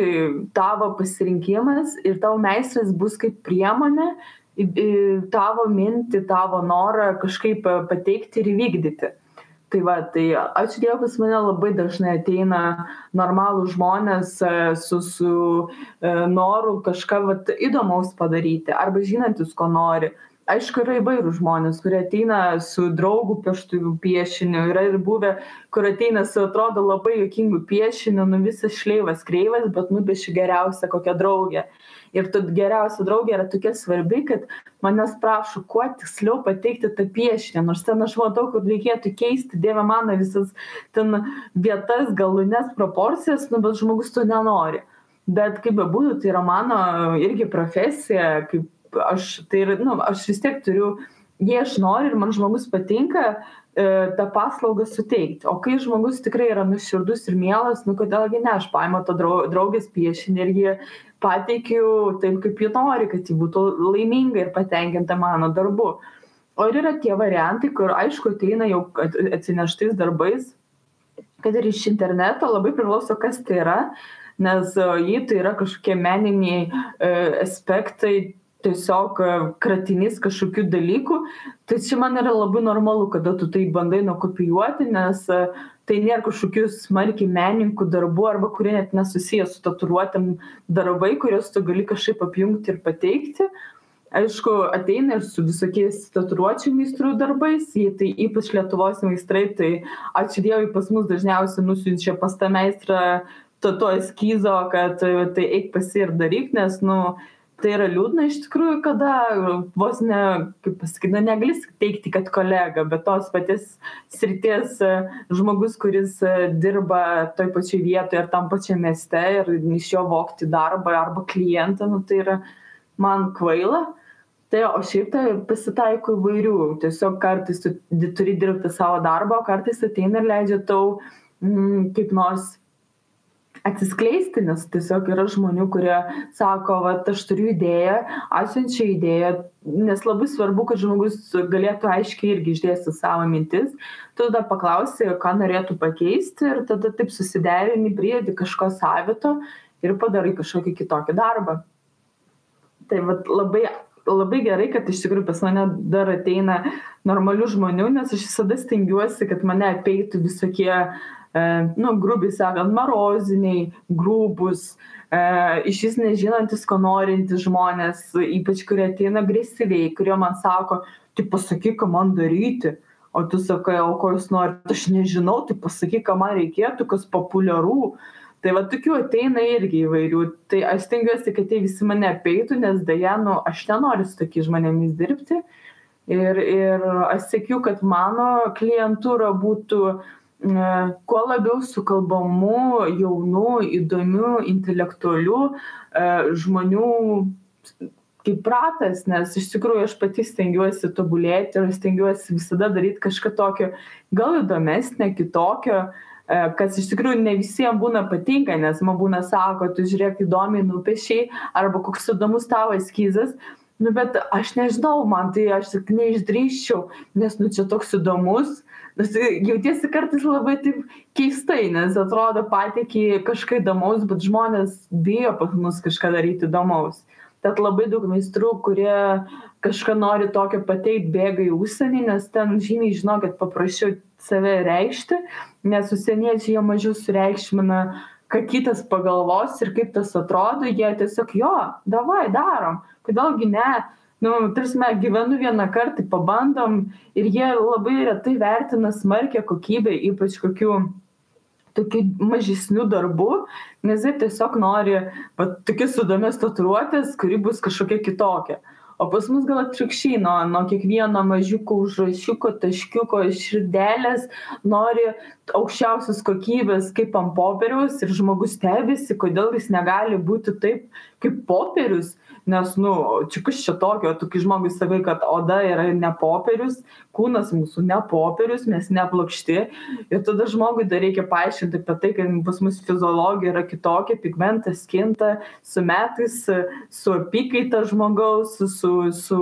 tavo pasirinkimas ir tau meistras bus kaip priemonė į į tavo mintį tavo norą kažkaip pateikti ir įvykdyti tai va tai ačiū dievui pas mane labai dažnai ateina normalūs žmonės e, su su e, noru kažką vat įdomaus padaryti arba žinantys ko nori. Aišku yra įvairūs žmonės kurie ateina su draugu pieštuvu piešiniu yra ir buvę kur ateina su atrodo labai juokingu piešiniu nu visas šleivas kreivas bet nupieši geriausią kokią draugę ir ta geriausia draugė yra tokia svarbi kad manęs prašo kuo tiksliau pateikti tą piešinį. Nors ten aš matau kur reikėtų keisti dieve mano visas ten vietas galūnes proporcijas nu bet žmogus to nenori. Bet kaip bebūtų tai yra mano irgi profesija kaip aš tai ir nu aš vis tiek turiu jei aš noriu ir man žmogus patinka e, tą paslaugą suteikti. O kai žmogus tikrai yra nuoširdus ir mielas nu kodėl gi ne aš paimu to drau draugės piešinį ir jį pateikiu taip kaip ji nori kad ji būtų laiminga ir patenkinta mano darbu. O ir yra tie variantai kur aišku ateina jau atsineštais darbais kad ir iš interneto labai priklauso kas tai yra nes jei tai yra kažkokie meniniai e, aspektai tiesiog e, kratinys kažkokių dalykų. Tai čia man yra labai normalu kada tu tai bandai nukopijuoti nes e, tai nėra kažkokių smarkiai menininkų darbų arba kurie net nesusiję su tatuiruotėm darbai kuriuos tu gali kažkaip apjungti ir pateikti. Aišku ateina ir su visokiais tatuiruočių meistrų darbais jei tai ypač lietuvos meistrai tai ačiū dievui pas mus dažniausiai nusiunčia pas tą meistrą to to eskizo kad tai eik pas jį ir daryk nes nu tai yra liūdna iš tikrųjų kada vos ne kaip pasakyt na negali teigti kad kolega bet tos paties srities žmogus kuris dirba toj pačioj vietoj ar tam pačiam mieste ir iš jo vogti darbą arba klientą nu tai yra man kvaila. Tai o šiaip tai pasitaiko įvairių. Tiesiog kartais tu turi dirbti savo darbą o kartais ateina ir leidžia tau mm, kaip nors atsiskleisti nes tiesiog yra žmonių kurie sako vat aš turiu idėją atsiunčia idėją. Nes labai svarbu kad žmogus galėtų aiškiai irgi išdėstyt savo mintis. Tada paklausi ką norėtų pakeisti ir tada taip susiderini pridedi kažko savito ir padarai kažkokį kitokį darbą. Tai vat labai labai gerai kad iš tikrųjų pas mane dar ateina normalių žmonių nes aš visada stengiuosi kad mane apeitų visokie e, nu grubiai sakant maroziniai grubūs e, išvis nežinantys ko norintys žmonės ypač kurie ateina agresyviai kurie man sako tai pasakyk ką man daryti. O tu sakai o ko jūs norit? Aš nežinau tai pasakyk ką man reikėtų kas populiaru. Tai va tokių ateina irgi įvairių. Tai aš stengiuosi kad jie visi mane apeitų nes deja nu aš nenoriu su tokiais žmonėmis dirbti. Ir ir aš siekiu kad mano klientūra būtų kuo labiau sukalbamų jaunų įdomių intelektualių e, žmonių kaip ratas nes iš tikrųjų aš pati stengiuosi tobulėti ir stengiuosi visada daryt kažką tokio gal įdomesnio kitokio E, kas iš tikrųjų ne visiem būna patinka nes man būna sako tu žiūrėk įdomiai nupiešei arba koks įdomus tavo eskizas. Nu bet aš nežinau man tai aš tik neišdrįsčiau nes nu čia toks įdomus nes jautiesi kartais labai taip keistai nes atrodo pateiki kažką įdomaus bet žmonės bijo pas mus kažką daryt įdomaus. Tad labai daug meistrų kurie kažką nori tokio pateikt bėga į užsienį nes ten žymiai žinokit paprasčiau save reikšti nes užsieniečiai jie mažiau sureikšmina ką kitas pagalvos ir kaip tas atrodo jie tiesiog jo davai darom. Kodėl gi ne nu ta prasme gyvenu vieną kartą pabandom ir jie labai retai vertina smarkią kokybę ypač kokių tokių mažesnių darbų nes jie tiesiog nori vat tokias įdomias tatuiruotes kuri bus kažkokia kitokia. O pas mus gal atvirkščiai nuo nuo kiekvieno mažiuko užrašiuko taškiuko širdelės nori aukščiausios kokybės kaip ant popieriaus ir žmogus stebisi kodėl jis negali būti taip kaip popierius nes nu čia kas čia tokio tu kai žmogui sakai kad oda yra ne popierius kūnas mūsų ne popierius mes ne plokšti ir tada žmogui dar reikia paaiškint apie tai kad pas mus fiziologija yra kitokia pigmentas kinta su metais su apykaita žmogaus su su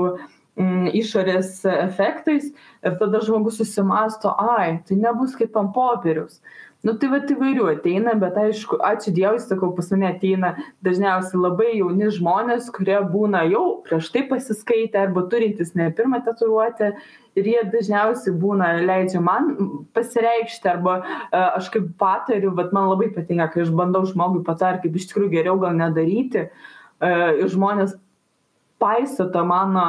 mm, išorės efektais ir tada žmogus susimąsto ai tai nebus kaip ant popieriaus nu tai vat įvairių ateina bet aišku ačiū dievui sakau pas mane ateina dažniausiai labai jauni žmonės kurie būna jau prieš tai pasiskaitę arba turintys ne pirmą tatuiruotę ir jie dažniausiai būna leidžia man pasireikšti arba e, aš kaip patariu vat man labai patinka kai aš bandau žmogui patart kaip iš tikrųjų geriau gal nedaryti e, ir žmonės paiso to mano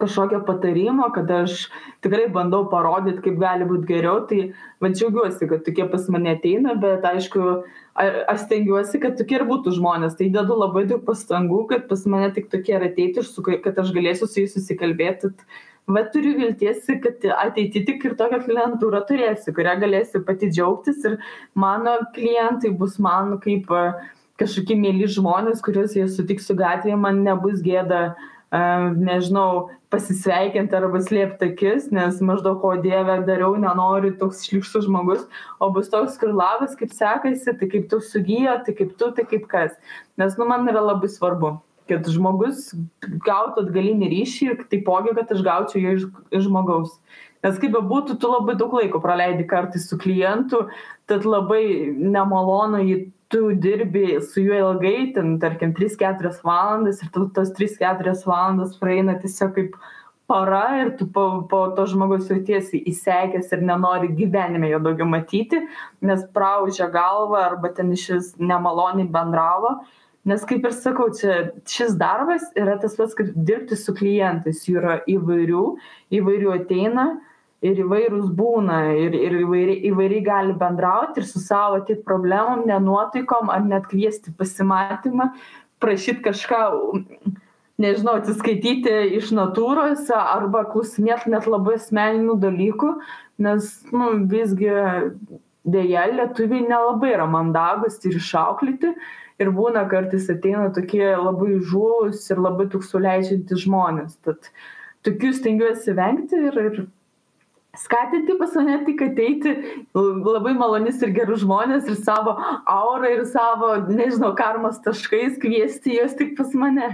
kažkokio patarimo kad aš tikrai bandau parodyt kaip gali būt geriau tai vat džiaugiuosi kad tokie pas mane ateina bet aišku a aš stengiuosi kad tokie ir būtų žmonės. Tai dedu labai daug pastangų kad pas mane tik tokie ir ateitų ir su kad aš galėsiu su jais susikalbėt tad vat turiu vilties kad ateity tik ir tokią klientūrą turėsiu kuria galėsiu pati džiaugtis ir mano klientai bus man kaip kažkokie mieli žmonės kuriuos jei sutiksiu gatvėje man nebus gėda nežinau, pasisveikinti arba slėpti akis, nes maždaug, o Dieve, dariau, nenoriu toks šlikštus žmogus, o bus toks, kur labas, kaip sekasi, tai kaip tu sugyja, tai kaip tu, tai kaip kas. Nes, nu, man yra labai svarbu. kad žmogus gautų atgalinį ryšį ir taipogi, kad aš gaučiau jo iš, iš žmogaus. Nes kaip be būtų, tu labai daug laiko praleidi kartais su klientu, tad labai nemalonu jį tu dirbi su juo ilgai, ten tarkim 3-4 valandas ir tu tos 3-4 valandas praeina tiesiog kaip para ir tu po, po to žmogus jautiesi įsekęs ir nenori gyvenime jo daugiau matyti, nes praužia galvą arba ten iš vis nemaloniai bendravo. Nes kaip ir sakau, čia, šis darbas yra tas pats, kaip dirbti su klientais. Jų yra įvairių, įvairių ateina ir įvairūs būna ir, ir įvairiai, įvairiai gali bendrauti ir su savo tik problemom, nenuotaikom ar net kviesti pasimatymą, prašyti kažką nežinau, atsiskaityti iš natūros arba klausinėti net labai asmeninių dalykų, nes, nu, visgi dėja lietuviai nelabai yra mandagus ir išauklyti ir būna kartais ateina tokie labai žuvus ir labai tuksų leidžiantys žmonės. Tad tokių stengiuosi vengti ir, ir skatinti pas mane tik ateiti labai malonius ir gerus žmonės ir savo aurą ir savo, nežinau, karmos taškais kviesti juos tik pas mane.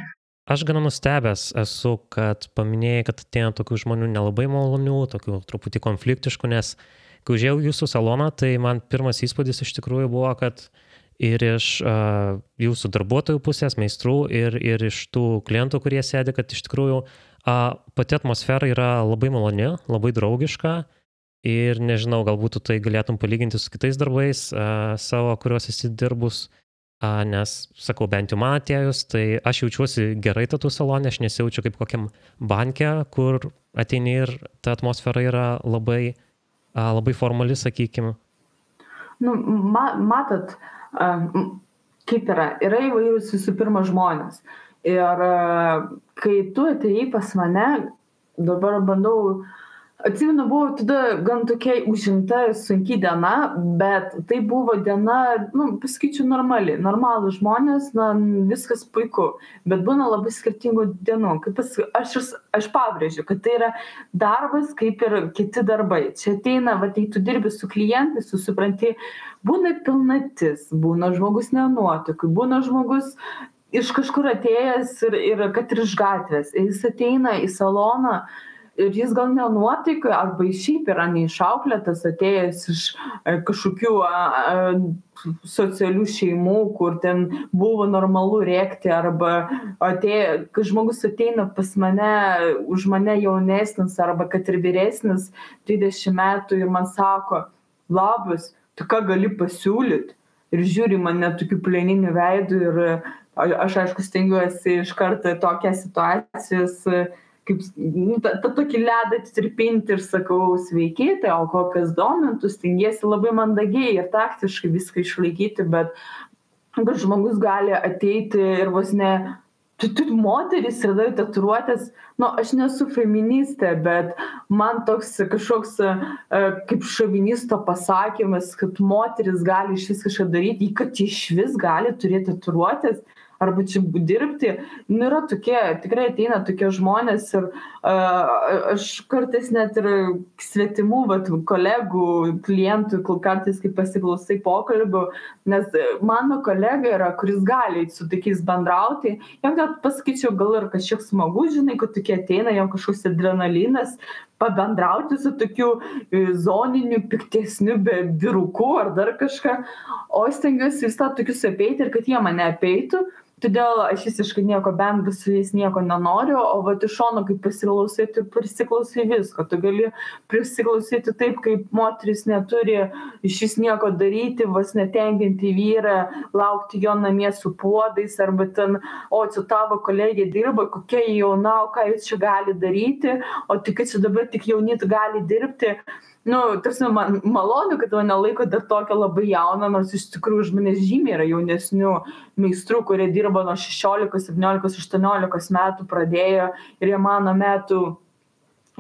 Aš gana nustebęs esu, kad paminėjai, kad ateina tokių žmonių nelabai malonių, tokių truputį konfliktiškų, nes kai užėjau jūsų saloną, tai man pirmas įspūdis iš tikrųjų buvo, kad ir iš uh, jūsų darbuotojų pusės, meistrų, ir, ir iš tų klientų, kurie sėdi, kad iš tikrųjų uh, pati atmosfera yra labai maloni, labai draugiška. Ir nežinau, galbūt tu tai galėtum palyginti su kitais darbais uh, savo, kuriuos esi dirbus. A, nes, sakau, bent jau man atėjus, tai aš jaučiuosi gerai tatų salonė, aš nesijaučiu kaip kokiam banke, kur ateini ir ta atmosfera yra labai, a, labai formali, sakykime. Nu, ma, matot, a, kaip yra, yra įvairūs visų pirma žmonės. Ir a, kai tu atėjai pas mane, dabar bandau atsimenu buvo tada gan tokia užimta sunki diena bet tai buvo diena nu pasakyčiau normali normalūs žmonės na viskas puiku bet būna labai skirtingų dienų. Kaip pas aš aš pabrėžiu kad tai yra darbas kaip ir kiti darbai. Čia ateina vat jei tu dirbi su klientais tu supranti būna pilnatis būna žmogus ne nuotaikoj būna žmogus iš kažkur atėjęs ir ir kad ir iš gatvės jis ateina į saloną ir jis gal ne nuotaikoj arba šiaip yra neišauklėtas atėjęs iš e, kažkokių socialių šeimų, kur ten buvo normalu rėkti arba atėjo, kai žmogus ateina pas mane, už mane jaunesnis arba kad ir vyresnis 20 metų ir man sako, labas, tu ką gali pasiūlyti? Ir žiūri mane tokiu pleniniu veidu ir aš aišku stengiuosi iš karto tokią situacijas kaip nu, tą, tą tokį ledą tirpinti ir sakau, sveiki, tai o kokias domintų, stengiasi labai mandagiai ir taktiškai viską išlaikyti, bet kad žmogus gali ateiti ir vos ne, tu, tu moteris ir dar tatuiruotės, nu, aš nesu feministė, bet man toks kažkoks uh, kaip šovinisto pasakymas, kad moteris gali iš vis kažką daryti, kad iš vis gali turėti tatuiruotės, arba čia dirbti. Nu yra tokie tikrai ateina tokie žmonės ir a aš kartais net ir svetimų vat kolegų klientų kartais kai pasiklausai pokalbių nes mano kolega yra kuris gali su tokiais bendrauti. Jam net pasakyčiau gal ir kažkiek smagu žinai kad tokie ateina jam kažkoks adrenalinas pabendrauti su tokiu e, zoniniu piktesniu be vyruku ar dar kažką. O aš stengiuosi visada tokius apeiti ir kad jie mane apeitų todėl aš visiškai nieko bendro su jais nieko nenoriu o vat iš šono kai pasiklausai tu prisiklausai visko. Tu gali prisiklausyti taip kaip moteris neturi išvis nieko daryti vos ne tenkinti vyrą laukti jo namie su puodais arba ten o čia tavo kolegė dirba kokia ji jauna o ką jūs čia galit daryti o tai kad čia dabar tik jauni gali dirbti nu ta prasme man malonu kad mane laiko dar tokią labai jauną nors iš tikrųjų už mane žymiai yra jaunesnių meistrų kurie dirba nuo šešiolikos septyniolikos aštuoniolikos metų pradėjo ir jie mano metų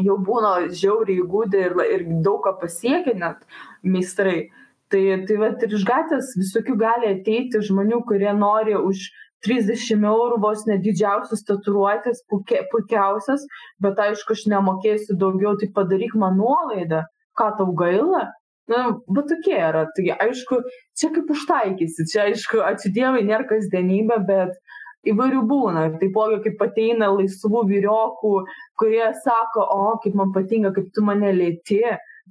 jau būna žiauriai įgudę ir, ir daug ką pasiekę net meistrai. Tai, tai vat ir iš gatvės visokių gali ateiti žmonių, kurie nori už 30 eurų vos ne didžiausias tatuiruotės, puikiausias, bet aišku, aš nemokėsiu daugiau, tai padaryk man nuolaidą ką tau gaila na va tokie yra tai aišku čia kaip užtaikysi čia aišku ačiū dievui nėra kasdienybė bet įvairių būna. Ir taipogi, kaip ateina laisvų vyriokų, kurie sako, o, kaip man patinka, kaip tu mane lėti,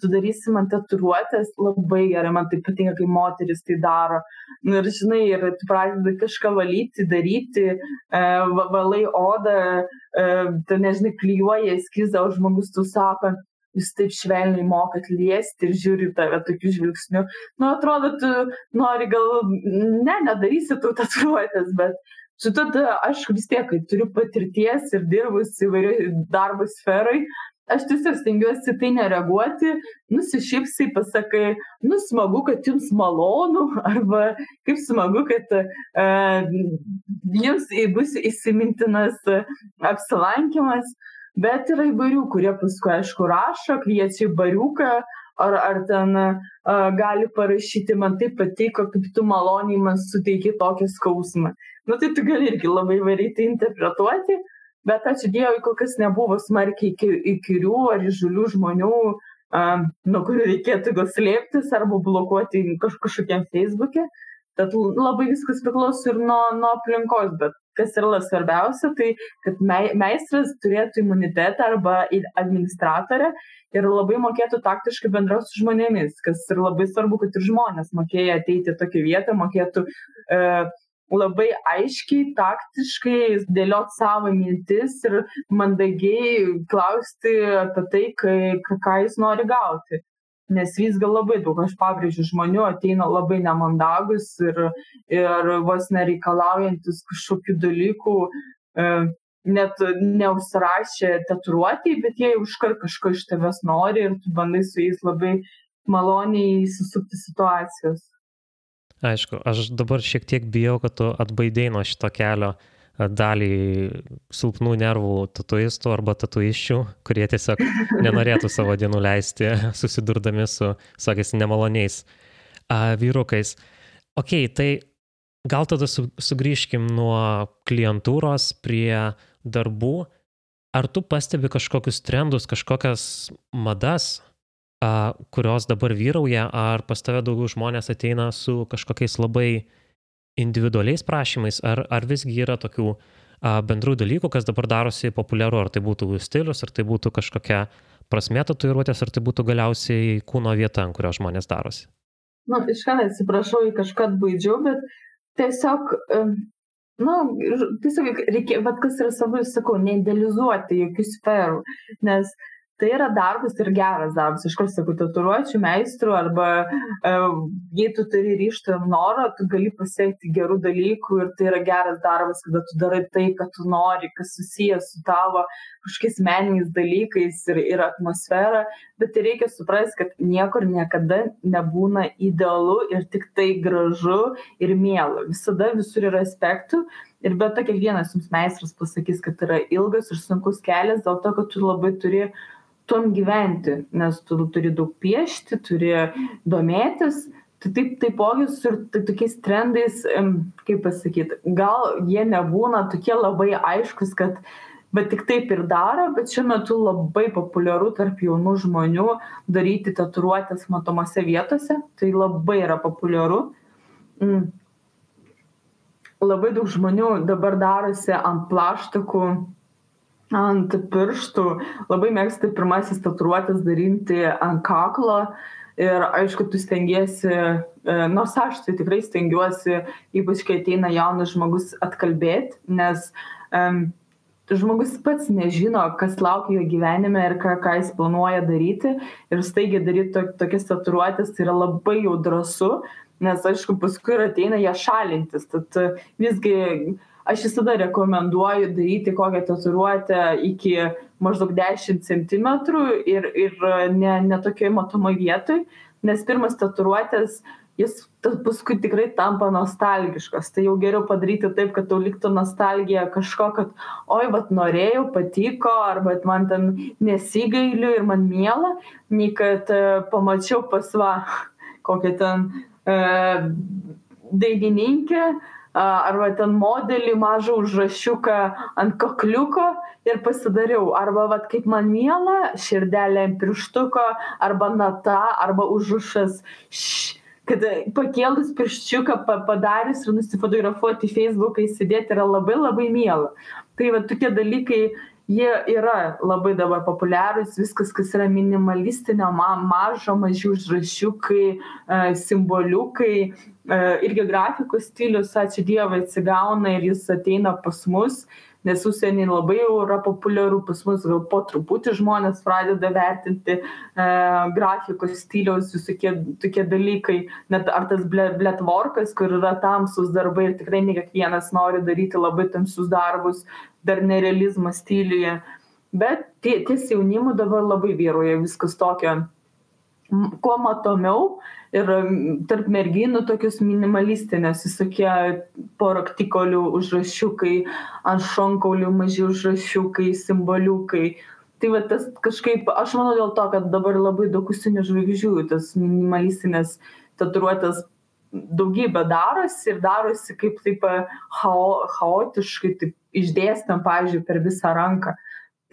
tu darysi man tatuiruotės, labai gerai, man tai patinka, kai moteris tai daro. Nu, ir žinai, ir tu pradedi kažką valyti, daryti, e, valai odą, e, tu nežinai, klyjuoji eskizą, o žmogus tu sako, jūs taip švelniai mokat liesti ir žiūri tave tokiu žvilgsniu. Nu, atrodo, tu nori gal, ne, nedarysi tų tatuiruotės, bet Šitą aš vis tiek, kai turiu patirties ir dirbus įvairiai darbo sferai, aš tiesiog stengiuosi tai nereaguoti, nusišypsai, pasakai, nu smagu, kad jums malonu, <laughs> arba kaip smagu, kad uh, jums bus įsimintinas apsilankimas, bet yra įvairių, kurie paskui, aišku, rašo, kviečia į bariuką, ar, ar ten uh, gali parašyti, man tai patiko, kaip tu maloniai man suteiki tokį skausmą nu tai tu gali irgi labai įvairiai tai interpretuoti, bet ačiū Dievui, kol kas nebuvo smarkiai įkyrių ar įžulių žmonių, um, nuo kurių reikėtų gal slėptis arba blokuoti kaž, kažkokiam Facebook'e. Tad labai viskas priklauso ir nuo, nuo aplinkos, bet kas yra svarbiausia, tai kad meistras turėtų imunitetą arba administratorę ir labai mokėtų taktiškai bendrauti su žmonėmis, kas yra labai svarbu, kad ir žmonės mokėjo ateiti į tokią vietą, mokėtų uh, labai aiškiai, taktiškai dėliot savo mintis ir mandagiai klausti apie tai, kai, ką jis nori gauti. Nes vis gal labai daug, aš pabrėžiu, žmonių ateina labai nemandagus ir, ir vos nereikalaujantis kažkokių dalykų, e, net neužsirašė tatuiruotį, bet jie užkart kažko iš tavęs nori ir tu bandai su jais labai maloniai įsisukti situacijos. Aišku, aš dabar šiek tiek bijau, kad tu atbaidai nuo šito kelio dalį silpnų nervų tatuistų arba tatuiščių, kurie tiesiog nenorėtų savo dienų leisti <laughs> susidurdami su, sakys, nemaloniais a, vyrukais. Ok, tai gal tada su, sugrįžkim nuo klientūros prie darbų. Ar tu pastebi kažkokius trendus, kažkokias madas, a, kurios dabar vyrauja, ar pas tave daugiau žmonės ateina su kažkokiais labai individualiais prašymais, ar, ar visgi yra tokių a, bendrų dalykų, kas dabar darosi populiaru, ar tai būtų stilius, ar tai būtų kažkokia prasme tatuiruotės, ar tai būtų galiausiai kūno vieta, ant kurios žmonės darosi. Na, iš ką atsiprašau, į kažką atbaidžiau, bet tiesiog, na, tiesiog reikia, bet kas yra svarbu, sakau, neidealizuoti jokių sferų, nes uh, tai yra darbas ir geras darbas. Iškart sakau tatuiruočių meistru arba jei tu turi ryžto ir noro tu gali pasiekti gerų dalykų ir tai yra geras darbas kada tu darai tai ką tu nori kas susiję su tavo kažkokiais meniniais dalykais ir ir atmosfera. Bet tai reikia suprast kad niekur niekada nebūna idealu ir tiktai gražu ir miela visada visur yra aspektų ir be to kiekvienas jums meistras pasakys kad yra ilgas ir sunkus kelias dėl to kad tu labai turi tuom gyventi, nes tu turi daug piešti, turi domėtis. Tai taip, taipogi su tai tokiais trendais, kaip pasakyti, gal jie nebūna tokie labai aiškus, kad bet tik taip ir daro, bet šiuo metu labai populiaru tarp jaunų žmonių daryti tatuiruotės matomose vietose, tai labai yra populiaru. Mm. Labai daug žmonių dabar darosi ant plaštakų ant pirštų. Labai mėgstu pirmasis tatuiruotes daryti ant kaklo. Ir aišku tu stengiesi e, nors aš tai tikrai stengiuosi ypač kai ateina jaunas žmogus atkalbėt nes um, žmogus pats nežino kas laukia jo gyvenime ir ką ką jis planuoja daryti. Ir staigiai daryt to tokias tatuiruotes tai yra labai jau drąsu nes aišku paskui ateina ją šalintis. Tad visgi aš visada rekomenduoju daryti kokią tatuiruotę iki maždaug 10 cm ir, ir ne, ne tokioj matomoj vietoj, nes pirmas tatuiruotės jis paskui tikrai tampa nostalgiškas. Tai jau geriau padaryti taip, kad tau liktų nostalgija kažko, kad oi, vad norėjau, patiko, arba man ten nesigailiu ir man miela, nei kad uh, pamačiau pas va kokią ten uh, dainininkę, arba ten modelį mažą užrašiuką ant kakliuko ir pasidariau. Arba vat, kaip man miela, širdelė ant pirštuko, arba nata, arba užrašas š, kad pakėlus pirščiuką padarius ir nusifotografuoti į feisbuką įsidėti yra labai labai miela tai va tokie dalykai jie yra labai dabar populiarūs viskas kas yra minimalistinio ma mažo maži užrašiukai e, simboliukai e, irgi grafikos stilius ačiū dievui atsigauna ir jis ateina pas mus nes užsieny labai jau yra populiaru pas mus gal po truputį žmonės pradeda vertinti e, grafikos stiliaus visokie tokie dalykai net ar tas ble bletvorkas kur yra tamsūs darbai ir tikrai ne kiekvienas nori daryti labai tamsius darbus dar nerealizmo stiliuje. Bet tie ties jaunimu dabar labai vyrauja viskas tokio kuo matomiau ir tarp merginų tokios minimalistinės visokie po raktikolių užrašiukai ant šonkaulių maži užrašiukai simboliukai. Tai va tas kažkaip aš manau dėl to kad dabar labai daug užsienio žvaigždžių tas minimalistines tatuiruotes daugybė darosi ir darosi kaip taip chao chaotiškai taip išdėstom pavyzdžiui per visą ranką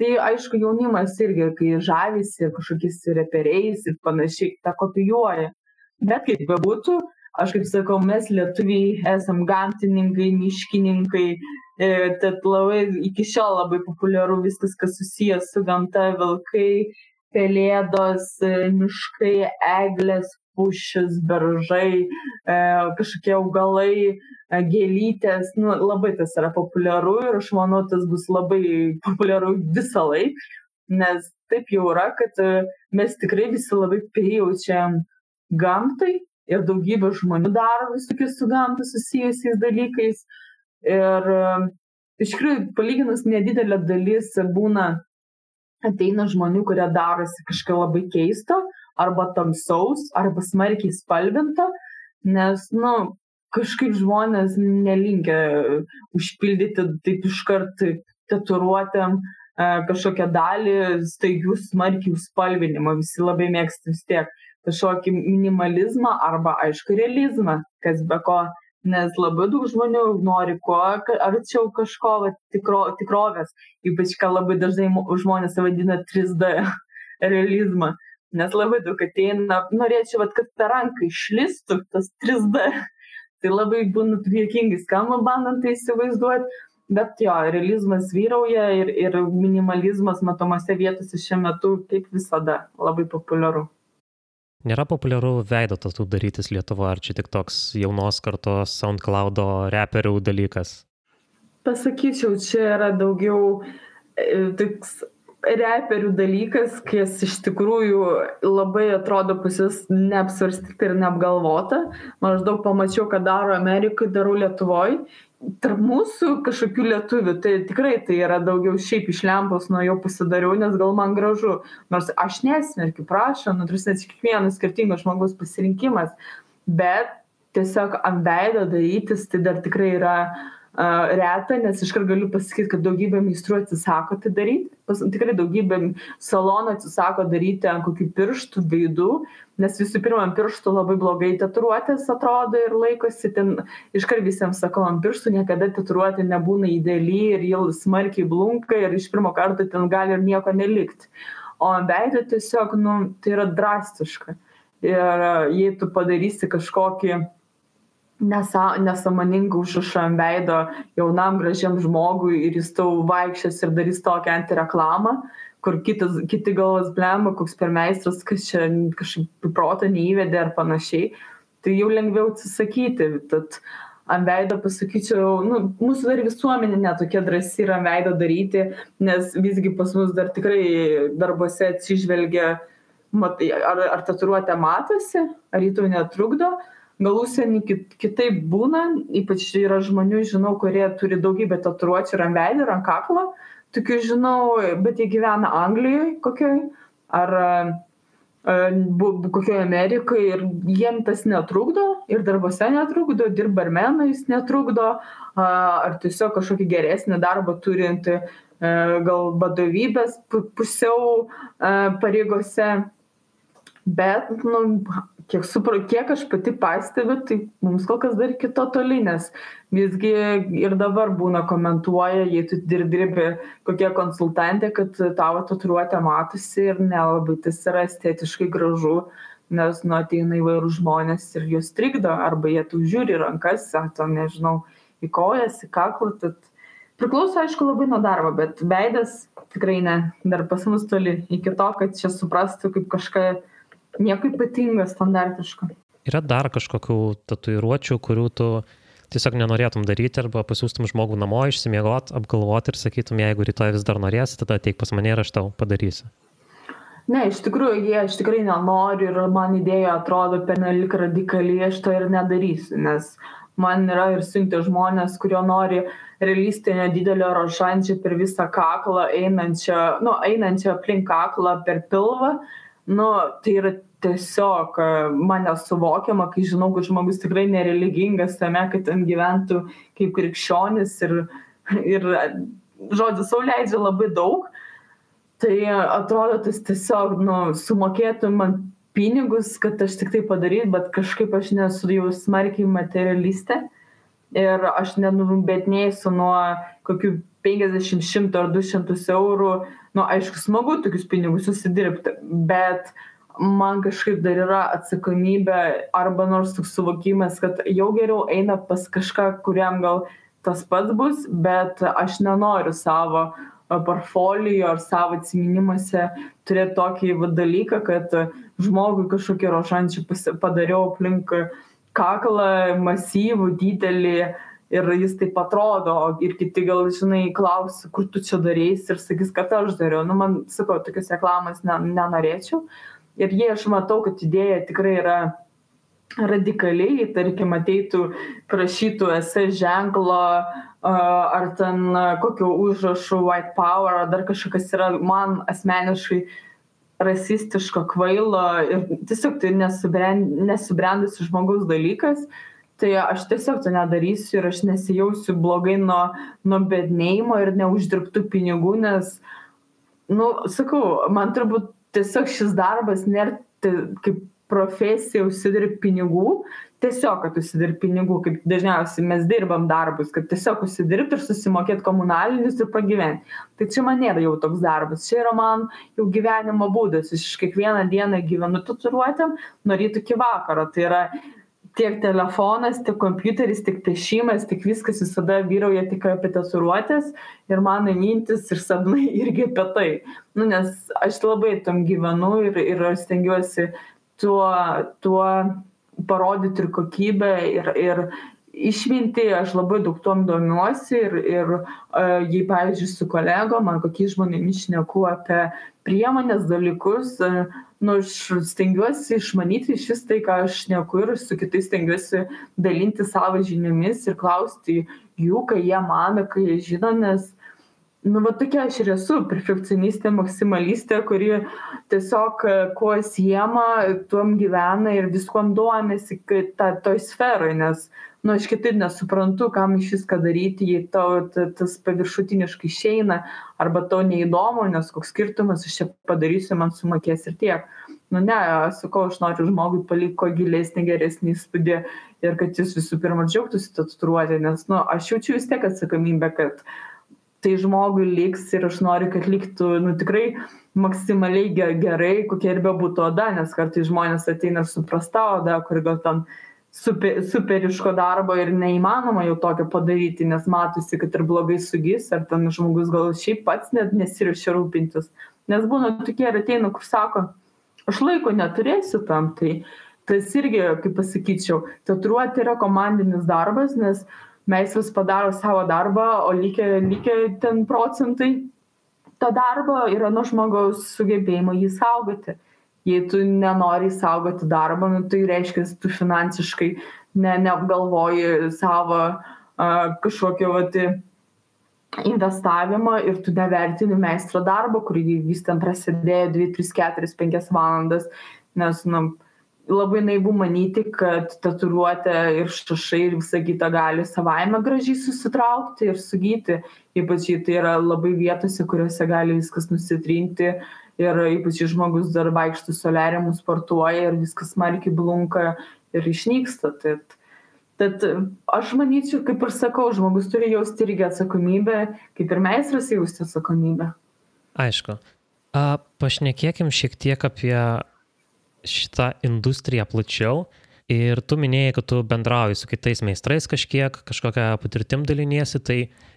tai aišku jaunimas irgi kai žavisi kažkokiais reperiais ir panašiai tą kopijuoja. Bet kaip bebūtų aš kaip sakau mes lietuviai esam gamtininkai miškininkai e, tad labai iki šiol labai populiaru viskas kas susiję su gamta vilkai pelėdos e, miškai eglės pušys beržai e, kažkokie augalai gėlytės nu labai tas yra populiaru ir aš manau tas bus labai populiaru visąlaik nes taip jau yra kad mes tikrai visi labai prijaučiam gamtai ir daugybė žmonių daro visokius su gamta susijusiais dalykais. Ir iš tikrųjų, palyginus nedidelė dalis būna, ateina žmonių, kurie darosi kažką labai keisto, arba tamsaus, arba smarkiai spalvinto, nes, nu, kažkaip žmonės nelinkia užpildyti taip iškart tatuiruotėm kažkokią dalį staigių smarkių spalvinimo, visi labai mėgsta vis tiek kažkokį minimalizmą arba aišku realizmą kas be ko nes labai daug žmonių nori kuo arčiau kažko va, tikro, tikrovės, ypač ką labai dažnai žmonės vadina 3D <laughs> realizmą, nes labai daug ateina, norėčiau, va, kad ta ranka išlistų, tas 3D, tai labai būna juokingai skamba, bandant tai įsivaizduoti, bet jo, realizmas vyrauja ir, ir minimalizmas matomose vietose šiuo metu, kaip visada, labai populiaru. Nėra populiaru veido tatų darytis Lietuvoje, ar čia tik toks jaunos kartos SoundCloud'o reperių dalykas? Pasakyčiau, čia yra daugiau e, toks reperių dalykas, kas iš tikrųjų labai atrodo pusis neapsvarstyti ir neapgalvota. Maždaug pamačiau, ką daro Amerikai, darau Lietuvoje tarp mūsų kažkokių lietuvių tai tikrai tai yra daugiau šiaip iš lempos nuėjau pasidariau nes gal man gražu. Nors aš nesmerkiu prašom nu ta prasme čia kiekvieno skirtingo žmogaus pasirinkimas. Bet tiesiog ant veido darytis tai dar tikrai yra reta, nes iškart galiu pasakyti, kad daugybė meistrų atsisako tai daryti. Pas, tikrai daugybė salonų atsisako daryti ant kokių pirštų, veidų, nes visų pirma, ant pirštų labai blogai tatuiruotės atrodo ir laikosi. Ten iškart visiems sakau, ant pirštų niekada tatuiruotė nebūna ideali ir jau smarkiai blunka ir iš pirmo karto ten gali ir nieko nelikti. O ant veido tiesiog, nu, tai yra drastiška. Ir jei tu padarysi kažkokį nesa nesąmoningą užrašą ant veido jaunam gražiam žmogui ir jis tau vaikščios ir darys tokią antireklamą kur kitas kiti galvos blemba koks per meistras kas čia kažkaip į protą neįvedė ar panašiai. Tai jau lengviau atsisakyti. Tad ant veido pasakyčiau nu mūsų dar visuomenė ne tokia drąsi yra ant veido daryti nes visgi pas mus dar tikrai darbuose atsižvelgia matai ar ar tatuiruotė matosi ar ji tau netrukdo gal užsieny kit kitaip būna ypač yra žmonių žinau kurie turi daugybę tatuiruočių ir ant veido ir ant kaklo tokių žinau bet jie gyvena anglijoj kokioj ar bu kokioj amerikoj ir jiem tas netrukdo ir darbuose netrukdo dirbt barmenais netrukdo ar tiesiog kažkokį geresnį darbą turinti gal vadovybės pusiau pareigose bet nu kiek supra kiek aš pati pastebiu tai mums kol kas dar iki to toli nes visgi ir dabar būna komentuoja jei tu dir dirbi kokia konsultantė kad tavo tatuiruotė matosi ir nelabai tas yra estetiškai gražu nes nu ateina įvairūs žmonės ir juos trikdo arba jie tau žiūri į rankas ar ten nežinau į kojas į kaklą tad priklauso aišku labai nuo darbo bet veidas tikrai ne dar pas mus toli iki to kad čia suprastų kaip kažką nieko ypatingo standartiško. Yra dar kažkokių tatuiruočių kurių tu tiesiog nenorėtum daryti arba pasiūstum žmogų namo išsimiegot apgalvot ir sakytum jeigu rytoj vis dar norėsi tada ateik pas mane ir aš tau padarysiu. Ne iš tikrųjų jei aš tikrai nenoriu ir man idėja atrodo pernelyg radikali aš to ir nedarysiu nes man yra ir siuntė žmonės kurie nori realistinio didelio rožančio per visą kaklą einančio nu einančio aplink kaklą per pilvą nu tai yra tiesiog man nesuvokiama kai žinau kad žmogus tikrai nereligingas tame kad ten gyventų kaip krikščionis ir ir žodžiu sau leidžia labai daug. Tai atrodo tas tiesiog nu sumokėtų man pinigus kad aš tik tai padaryt bet kažkaip aš nesu jau smarkiai materialistė ir aš nenubiednėsiu nuo kokių penkiasdešim šimto ar du šimtus eurų. Nu aišku smagu tokius pinigus užsidirbti bet man kažkaip dar yra atsakomybė arba nors toks suvokimas kad jau geriau eina pas kažką kuriam gal tas pats bus bet aš nenoriu savo portfolio ar savo atsiminimuose turėt tokį va dalyką kad žmogui kažkokį rožančių padariau aplink kaklą masyvų didelį ir jis taip atrodo. Ir kiti gal žinai klaus kur tu čia dareisi ir sakys kad aš dariau. Nu man sakau tokios reklamos ne nenorėčiau. Ir jei aš matau kad idėja tikrai yra radikaliai tarkim ateitų prašytų esė ženklo ar ten kokiu užrašu white power ar dar kažkas yra. Man asmeniškai rasistiško kvailo ir tiesiog tai nesubren nesubrendusių žmogaus dalykas tai aš tiesiog to nedarysiu ir aš nesijausiu blogai nuo nuo biednėjimo ir neuždirbtų pinigų nes nu sakau man turbūt tiesiog šis darbas nėr kaip profesija užsidirbt pinigų tiesiog kad užsidirbt pinigų kaip dažniausiai mes dirbam darbus kad tiesiog užsidirbt ir susimokėt komunalinius ir pragyvent tai čia man nėra jau toks darbas čia yra man jau gyvenimo būdas. Aš kiekvieną dieną gyvenu tatuiruotėm nuo ryto iki vakaro. Tai yra tiek telefonas tiek kompiuteris tiek piešimas tik viskas visada vyrauja tik apie tatuiruotes ir mano mintys ir sapnai <laughs> irgi apie tai. Nu nes aš labai tam gyvenu ir ir aš stengiuosi tuo tuo parodyt ir kokybę ir ir išmintį aš labai daug tuom domiuosi ir ir jei pavyzdžiui su kolegom ar kokiais žmonėmis šneku apie priemones dalykus nu aš stengiuosi išmanyti išvis tai ką aš šneku ir su kitais stengiuosi dalintis savo žiniomis ir klausti jų ką jie mano ką jie žino nes nu va tokia aš ir esu perfekcionistė maksimalistė kuri tiesiog kuo siema tuom gyvena ir viskuom domisi kad ta toj sferoj nes nu aš kitaip nesuprantu kam išvis ką daryti jei tau ta tas paviršutiniškai išeina arba tau neįdomu nes koks skirtumas aš čia padarysiu man sumokės ir tiek. Nu ne sakau aš noriu žmogui palikt kuo gilesnį geresnį įspūdį ir kad jis visų pirma džiaugtųsi ta tatuiruote nes nu aš jaučiu vis tiek atsakomybę kad tai žmogui liks ir aš noriu kad liktų nu tikrai maksimaliai ge gerai kokia ir bebūtų oda nes kartais žmonės ateina su prasta oda kuri gal ten super superiško darbo ir neįmanoma jau tokio padaryti nes matosi kad ir blogai sugis ar ten žmogus gal šiaip pats net nesiruošia rūpintis. Nes būna tokie ir ateina kur sako aš laiko neturėsiu tam. Tai tas irgi kaip pasakyčiau tatuiruotė yra komandinis darbas nes meistras padaro savo darbą o likę likę ten procentai to darbo yra nuo žmogaus sugebėjimo jį saugoti. Jei tu nenori saugoti darbo nu tai reiškias tu finansiškai ne neapgalvoji savo a kažkokio vat investavimo ir tu nevertini meistro darbo kurį jis ten prasidėjo dvi tris keturias penkias valandas nes nu labai naivu manyti kad tatuiruotė ir šašai ir visa kita gali savaime gražiai susitraukti ir sugyti. Ypač jei tai yra labai vietose kuriose gali viskas nusitrinti ir ypač jei žmogus dar vaikšto soliariumu sportuoja ir viskas smarkiai blunka ir išnyksta. Tad tad aš manyčiau kaip ir sakau žmogus turi jausti irgi atsakomybę kaip ir meistras jausti atsakomybę. Aišku. A pašnekėkim šiek tiek apie šitą industriją plačiau. Ir tu minėjai, kad tu bendrauji su kitais meistrais kažkiek, kažkokią patirtim daliniesi, tai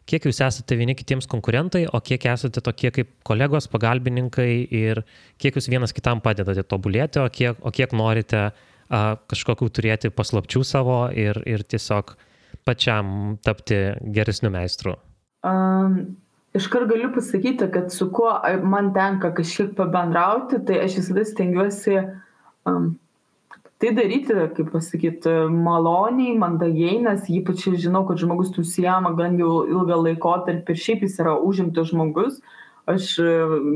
kiek jūs esate vieni kitiems konkurentai, o kiek esate tokie kaip kolegos, pagalbininkai ir kiek jūs vienas kitam padedate tobulėti, o kiek, o kiek norite a, kažkokių turėti paslapčių savo ir, ir tiesiog pačiam tapti geresniu meistru. Um, iškart galiu pasakyti, kad su kuo man tenka kažkiek pabendrauti, tai aš visada stengiuosi um, tai daryti, kaip pasakyti, maloniai, mandagiai, nes ypač žinau, kad žmogus užsijama gan jau ilgą laikotarpį ir šiaip jis yra užimtas žmogus. Aš,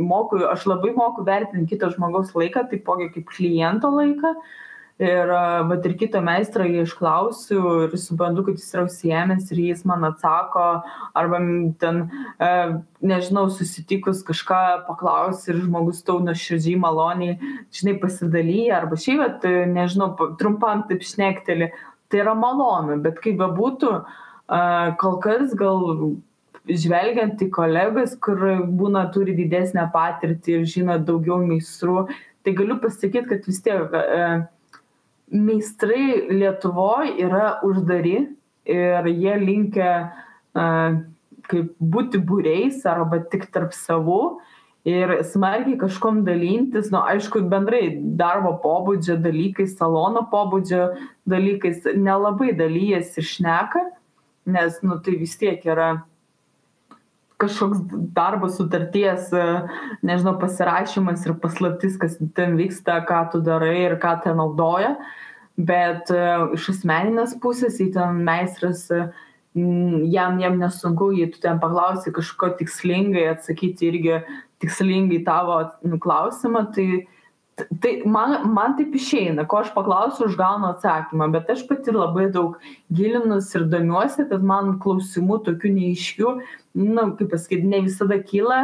moku, aš labai moku vertinti kito žmogaus laiką, taipogi kaip kliento laiką. Uh, ir vat ir kito meistro jį išklausiu ir suprantu kad jis yra užsiėmęs ir jis man atsako arba ten e, nežinau susitikus kažką paklausi ir žmogus tau nuoširdžiai maloniai žinai pasidalija arba šiaip vat nežinau trumpam taip šnekteli tai yra malonu bet kaip bebūtų e, kol kas gal žvelgiant į kolegas, kur būna turi didesnę patirtį ir žino daugiau meistrų, tai galiu pasakyti, kad vis tiek e, meistrai Lietuvoje yra uždari ir jie linkia kaip būti būreis arba tik tarp savų ir smarkiai kažkom dalintis, nu, aišku, bendrai darbo pobūdžio dalykais, salono pobūdžio dalykais nelabai dalyjas ir šneka, nes, nu, tai vis tiek yra kažkoks darbo sutarties, nežinau, pasirašymas ir paslaptis, kas ten vyksta, ką tu darai ir ką ten naudoja. Bet e, iš asmeninės pusės, jei ten meistras, e, jam, jam nesunku, jei tu ten paklausi kažko tikslingai, atsakyti irgi tikslingai tavo klausimą, tai, tai man, man taip išeina, ko aš paklausiu, aš gaunu atsakymą, bet aš pati labai daug gilinus ir domiuosi, kad man klausimų tokių neiškių, na, nu, kaip pasakyti, ne visada kyla,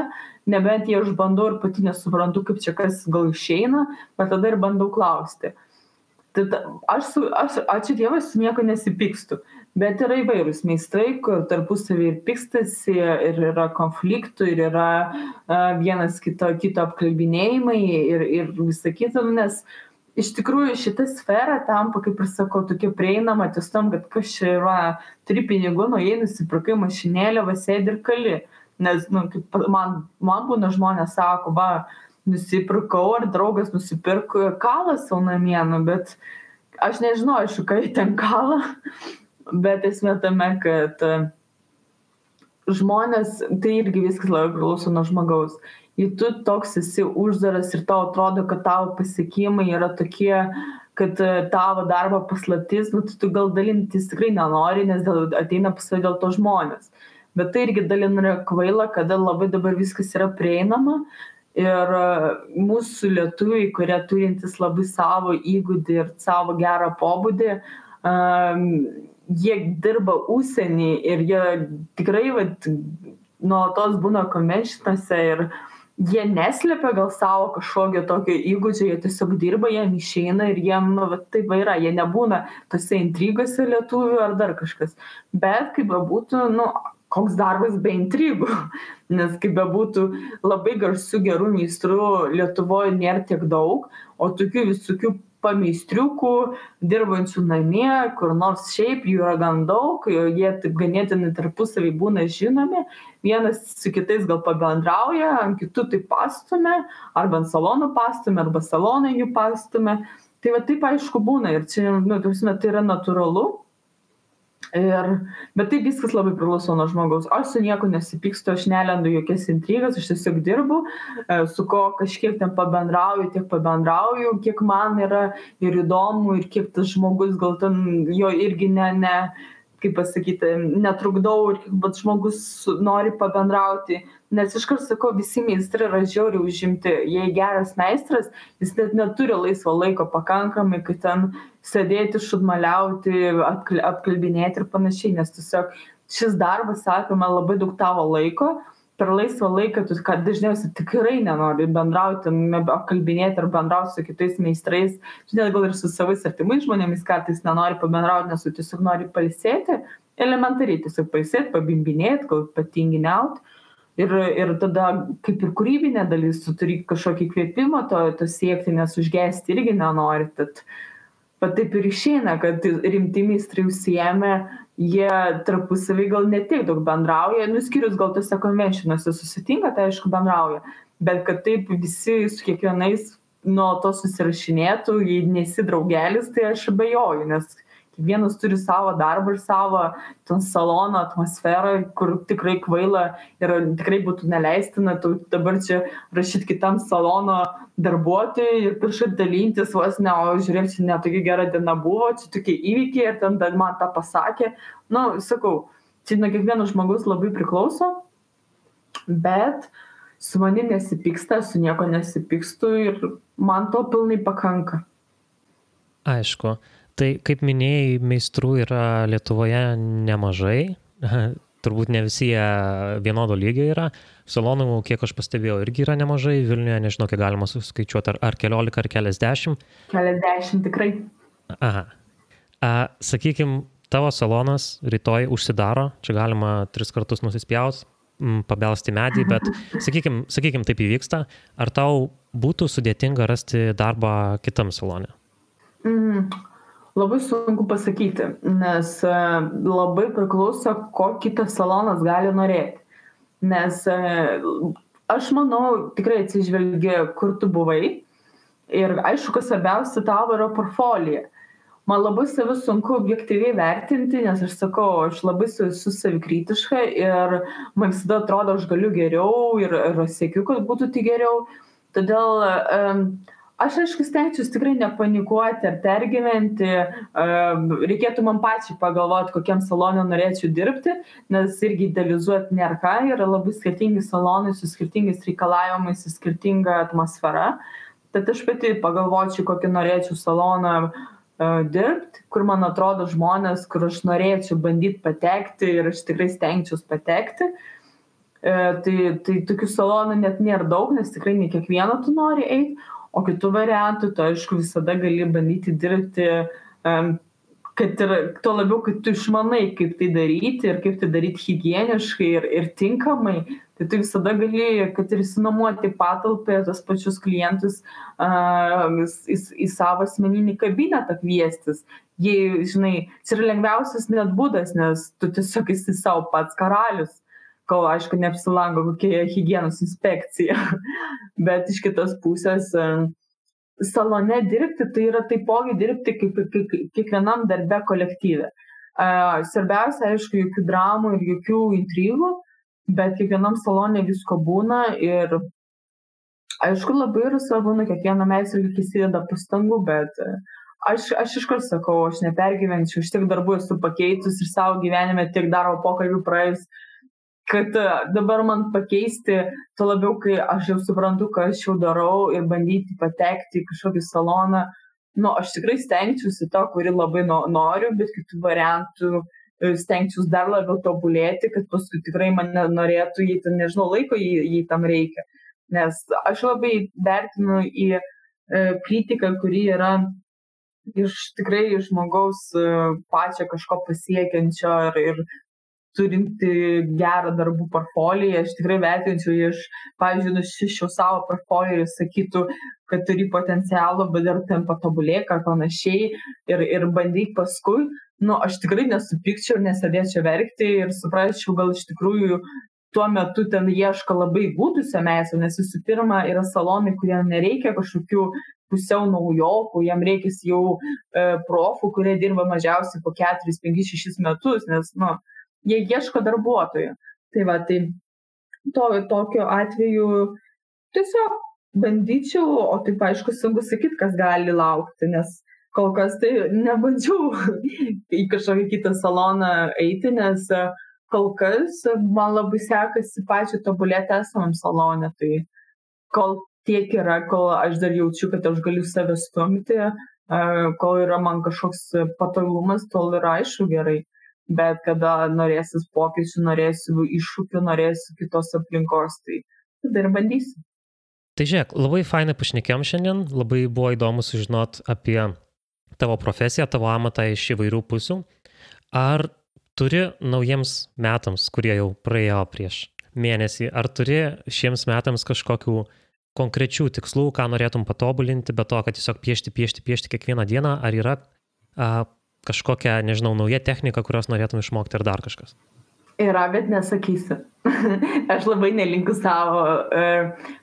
nebent jei aš bandau ir pati nesuprantu, kaip čia kas gal išeina, bet tada ir bandau klausti. Tai ta, aš, su, aš, ačiū Dievui, su nieko nesipykstu. Bet yra įvairūs meistrai, kur tarpusavį ir pykstasi, ir yra konfliktų, ir yra uh, vienas kito, kito apkalbinėjimai, ir, ir visa kita, nes iš tikrųjų šita sfera tampa, kaip ir sakau, tokia prieinama ties tam, kad kas čia yra, turi pinigų, nuo jie nusipirkai mašinėlę, vasėdį ir kali. Nes, nu, kaip man, man būna žmonės sako, va, nusipirkau, ar draugas nusipirko kalą savo namie, nu, bet aš nežinau, aišku, kai ten kalą, bet esmė tame, kad e, žmonės, tai irgi viskas labai priklauso nuo žmogaus. Jei tu toks esi uždaras ir tau atrodo, kad tavo pasiekimai yra tokie, kad e, tavo darbo paslaptis, nu, tai tu gal dalintis tikrai nenori, nes dėl, ateina pas tave dėl to žmonės. Bet tai irgi dalin yra kvaila, kada labai dabar viskas yra prieinama, ir e, mūsų lietuviai, kurie turintys labai savo įgūdį ir savo gerą pobūdį, um, jie dirba užsienį ir jie tikrai vat, nuolatos būna konvenšinose ir jie neslepia gal savo kažkokio tokio įgūdžio, jie tiesiog dirba, jiem išeina ir jiem, nu, va, taip yra, jie nebūna tose intrigose lietuvių ar dar kažkas. Bet kaip bebūtų, nu, koks darbas be intrigų, <laughs> nes kaip bebūtų labai garsių gerų meistrų Lietuvoje nėra tiek daug, o tokių visokių pameistriukų, dirbančių namie, kur nors šiaip jų yra gan daug, jie taip ganėtinai tarpusavį būna žinomi, vienas su kitais gal pabendrauja, ant kitų taip pastumė, arba ant salonų pastumė, arba salonai jų pastumė. Tai va taip aišku būna ir čia, nu, tai yra natūralu Ir, bet tai viskas labai priklauso nuo žmogaus. Aš su nieko nesipykstu, aš nelendu jokias intrigas, aš tiesiog dirbu, e, su ko kažkiek ten pabendrauju, tiek pabendrauju, kiek man yra ir įdomu, ir kiek tas žmogus gal ten jo irgi ne, ne, kaip pasakyti, netrukdau ir bet žmogus nori pabendrauti. Nes iškart sakau, visi meistrai yra žiauriai užimti. Jei geras meistras, jis net neturi laisvo laiko pakankamai, kad ten sėdėti, šudmaliauti, apkalbinėti ir panašiai. Nes tiesiog šis darbas apima labai daug tavo laiko per laisvą laiką tu ką dažniausiai tikrai nenori bendrauti, apkalbinėti ar bendrauti su kitais meistrais, tu net gal ir su savais artimais žmonėmis kartais nenori pabendrauti, nes tu tiesiog nori palsėti, elementariai tiesiog palsėti, pabimbinėti, gal patinginiauti. Ir ir tada kaip ir kūrybinė dalis tu turi kažkokį įkvėpimą to to siekti nes užgesti irgi nenori tad va taip ir išeina kad rimti meistrai užsiėmę jie tarpusavy gal ne tiek daug bendrauja nu išskyrus gal tuose konvenšinuose susitinka tai aišku bendrauja bet kad taip visi su kiekvienais nuolatos susirašinėtų jei nesi draugelis tai aš abejoju nes kiekvienas turi savo darbą ir savo ten salono atmosferą kur tikrai kvaila ir tikrai būtų neleistina tau dabar čia rašyt kitam salono darbuotojui ir kažkaip dalintis vos ne o žiūrėk čia ne tokia gera diena buvo čia tokie įvykiai ir ten dar man tą pasakė. Nu sakau čia nuo kiekvieno žmogaus labai priklauso bet su manim nesipyksta su niekuo nesipykstu ir man to pilnai pakanka. Aišku Tai kaip minėjai, meistrų yra Lietuvoje nemažai, <laughs> turbūt ne visi jie vienodo lygio yra. Salonų, kiek aš pastebėjau, irgi yra nemažai, Vilniuje nežinau, kiek galima suskaičiuoti, ar, ar keliolika, ar keliasdešimt. Keliasdešimt tikrai. Aha. A, sakykim, tavo salonas rytoj užsidaro, čia galima tris kartus nusispjaus, pabelsti medį, bet sakykim, sakykim, taip įvyksta, ar tau būtų sudėtinga rasti darbą kitam salone? Mm. Labai sunku pasakyti, nes e, labai priklauso, ko kitas salonas gali norėti. Nes e, aš manau, tikrai atsižvelgia, kur tu buvai. Ir aišku, kas svarbiausia tavo yra portfolija. Man labai savi sunku objektyviai vertinti, nes aš sakau, aš labai esu savikritiška ir man visada atrodo, aš galiu geriau ir, ir siekiu, kad būtų tik geriau. Todėl aš aišku stengčiausi tikrai nepanikuoti ar pergyventi reikėtų man pačiai pagalvot kokiam salone norėčiau dirbti nes irgi idealizuot nėr ką yra labai skirtingi salonai su skirtingais reikalavimais su skirtinga atmosfera. Tad aš pati pagalvočiau kokį norėčiau saloną dirbt kur man atrodo žmonės kur aš norėčiau bandyt patekti ir aš tikrai stengčiaus patekti. E, tai tai tokių salonų net nėr daug nes tikrai ne kiekvieną tu nori eit o kitu variantu tu aišku visada gali bandyti dirbti kad ir tuo labiau, kad tu išmanai, kaip tai daryti ir kaip tai daryti higieniškai ir, ir tinkamai, tai tu visada gali, kad ir įsinuomoti patalpę, tos pačius klientus uh, į, į savo asmeninį kabinetą kviestis. Jei, žinai, čia yra lengviausias net būdas, nes tu tiesiog esi savo pats karalius kol aišku neapsilanko kokia hygienos inspekcija. <laughs> Bet iš kitos pusės e, salone dirbti tai yra taipogi dirbti kaip, kaip kiekvienam darbe kolektyve. E, svarbiausia, aišku, jokių dramų ir jokių intrigų, bet kiekvienam salone visko būna ir aišku, labai yra svarbu, nu, kiekviena meistrė įsideda pastangų, bet e, aš, aš iš kur sakau, aš nepergyvenčiau, aš tiek darbų esu pakeitus ir savo gyvenime tiek darbo pokalbių praėjus kad e, dabar man pakeisti, tuo labiau, kai aš jau suprantu, ką aš jau darau ir bandyti patekti į kažkokį saloną, nu, aš tikrai stengčiausi to, kurį labai no, noriu, bet kitų variantų e, stengčiausi dar labiau tobulėti, kad paskui tikrai mane norėtų, jei ten nežinau, laiko jei, jei tam reikia. Nes aš labai vertinu į e, kritiką, kuri yra iš tikrai žmogaus e, pačio kažko pasiekiančio ir, ir turinti gerą darbų portfoliją, aš tikrai vertinčiau, iš, pavyzdžiui, nušiščiau savo portfoliją ir sakytų, kad turi potencialą, bet dar ten patobulėk ar panašiai ir, ir bandyk paskui, nu, aš tikrai nesupykčiau ir nesėdėčiau verkti ir suprasčiau, gal iš tikrųjų tuo metu ten ieško labai būdusio meistrų, nes visų pirma yra salonai, kurie nereikia kažkokių pusiau naujokų, jam reikės jau e, profų, kurie dirba mažiausiai po 4, 5, 6 metus, nes, nu, jie ieško darbuotojų. Tai va, tai to, tokiu atveju tiesiog bandyčiau, o taip aišku, sunku sakyti, kas gali laukti, nes kol kas tai nebandžiau į kažkokį kitą saloną eiti, nes kol kas man labai sekasi pačiu tobulėti esamam salonė. Tai kol tiek yra, kol aš dar jaučiu, kad aš galiu save stumti, kol yra man kažkoks patogumas, tol yra aišku gerai bet kada norėsis pokyčių, norėsiu iššūkių, norėsiu kitos aplinkos, tai tada ir bandysiu. Tai žiūrėk, labai fainai pašnekėm šiandien, labai buvo įdomu sužinot apie tavo profesiją, tavo amatą iš įvairių pusių. Ar turi naujiems metams, kurie jau praėjo prieš mėnesį. Ar turi šiems metams kažkokių konkrečių tikslų, ką norėtum patobulinti, be to, kad tiesiog piešti, piešti, piešti kiekvieną dieną, ar yra a, kažkokia, nežinau, nauja technika, kurios norėtum išmokti ar dar kažkas? Yra, bet nesakysiu. <laughs> aš labai nelinku savo e,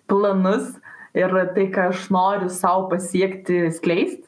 planus ir tai, ką aš noriu savo pasiekti, skleisti.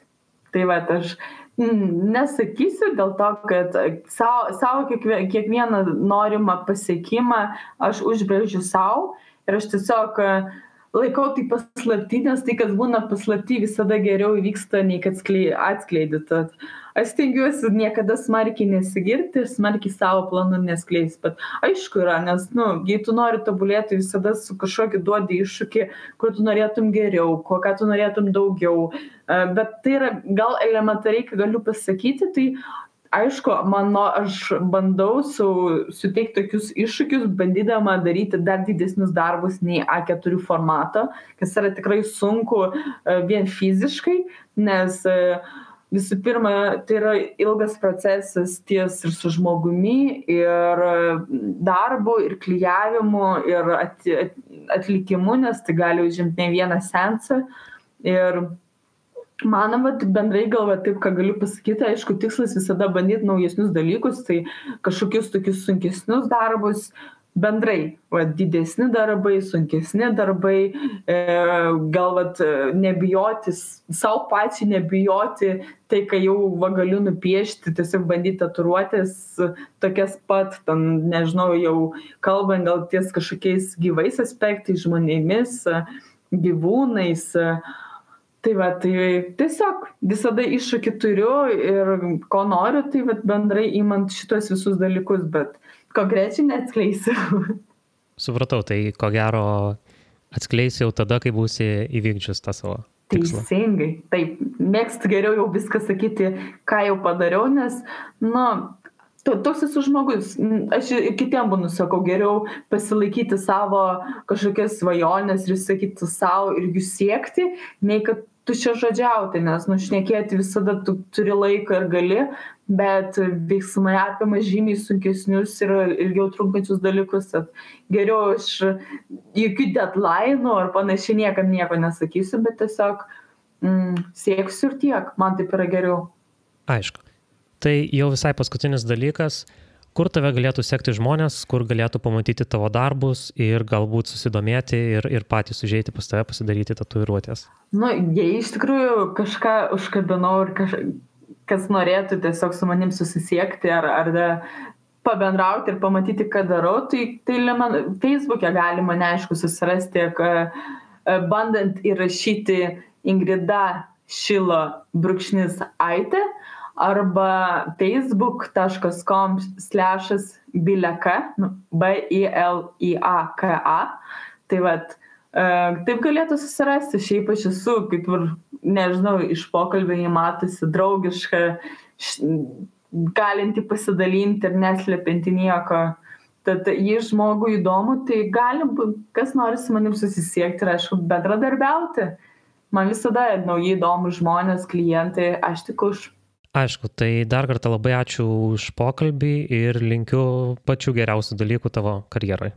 Tai va, aš nesakysiu dėl to, kad savo, savo kiekvieną norimą pasiekimą aš užbrėžiu savo ir aš tiesiog uh, laikau tai paslapty, nes tai, kas būna paslapty, visada geriau įvyksta, nei kad atskleidi. Tad aš stengiuosi niekada smarkiai nesigirti ir smarkiai savo planų neskleisti. Bet aišku yra, nes, nu, jei tu nori tobulėti, visada su kažkokiu duodi iššūkį, kur tu norėtum geriau, ko ką tu norėtum daugiau. Bet tai yra gal elementariai, ką galiu pasakyti, tai aišku mano aš bandau su suteikt tokius iššūkius bandydama daryti dar didesnius darbus nei a keturių formato kas yra tikrai sunku e, vien fiziškai nes e, visų pirma tai yra ilgas procesas ties ir su žmogumi ir darbu ir klijavimu ir at atlikimu nes tai gali užimt ne vieną seansą. Ir man vat bendrai gal va taip ką galiu pasakyti aišku tikslas visada bandyt naujesnius dalykus tai kažkokius tokius sunkesnius darbus bendrai va didesni darbai sunkesni darbai e, gal vat nebijoti sau pačiai nebijoti tai ką jau va galiu nupiešti tiesiog bandyt tatuiruotes tokias pat ten nežinau jau kalbant gal ties kažkokiais gyvais aspektais žmonėmis gyvūnais. Tai va tai tiesiog visada iššūkį turiu ir ko noriu tai vat bendrai imant šituos visus dalykus bet konkrečiai neatskleisiu supratau tai ko gero atskleisi jau tada kai būsi įvykdžius tą savo tikslą. Teisingai, taip, mėgstu geriau jau viską sakyti, ką jau padariau, nes, na, nu, toks esu žmogus. Aš ir kitiem būnu sakau, geriau pasilaikyti savo kažkokias svajonės ir sakyti savo ir jų siekti, nei kad tuščiažodžiauti nes nu šnekėti visada tu turi laiko ir gali bet veiksmai apima žymiai sunkesnius ir ilgiau trunkančius dalykus. Tad geriau aš jokių dedlainų ar panašiai niekam nieko nesakysiu bet tiesiog mm, sieksiu ir tiek. Man taip yra geriau. Aišku. Tai jau visai paskutinis dalykas. Kur tave galėtų sekti žmonės, kur galėtų pamatyti tavo darbus ir galbūt susidomėti ir, ir patys užėjti pas tave pasidaryti tatuiruotės? Nu, jei iš tikrųjų kažką užkabinau ir kaž... kas norėtų tiesiog su manim susisiekti ar, ar de, pabendrauti ir pamatyti, ką darau, tai, tai man Facebook'e galima neaišku susirasti, tiek bandant įrašyti Ingrida Šilo brūkšnis Aitė arba facebook.com slešas bileka, nu, B-I-L-I-A-K-A. Tai vad, e, taip galėtų susirasti, šiaip aš esu, kaip ir, nežinau, iš pokalbio jį matosi draugiška, galinti pasidalinti ir neslėpinti nieko. Tad jei žmogui įdomu, tai galim, kas nori su manim susisiekti ir, aišku, bendradarbiauti. Man visada nauji įdomus žmonės, klientai, aš tik už. Aišku, tai dar kartą labai ačiū už pokalbį ir linkiu pačių geriausių dalykų tavo karjerai.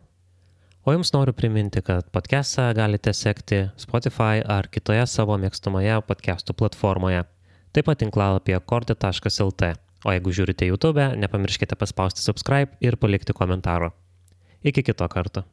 O jums noriu priminti, kad podcastą galite sekti Spotify ar kitoje savo mėgstamoje podcastų platformoje. Taip pat tinklalapyje korti.lt. O jeigu žiūrite YouTube, nepamirškite paspausti subscribe ir palikti komentarą. Iki kito karto.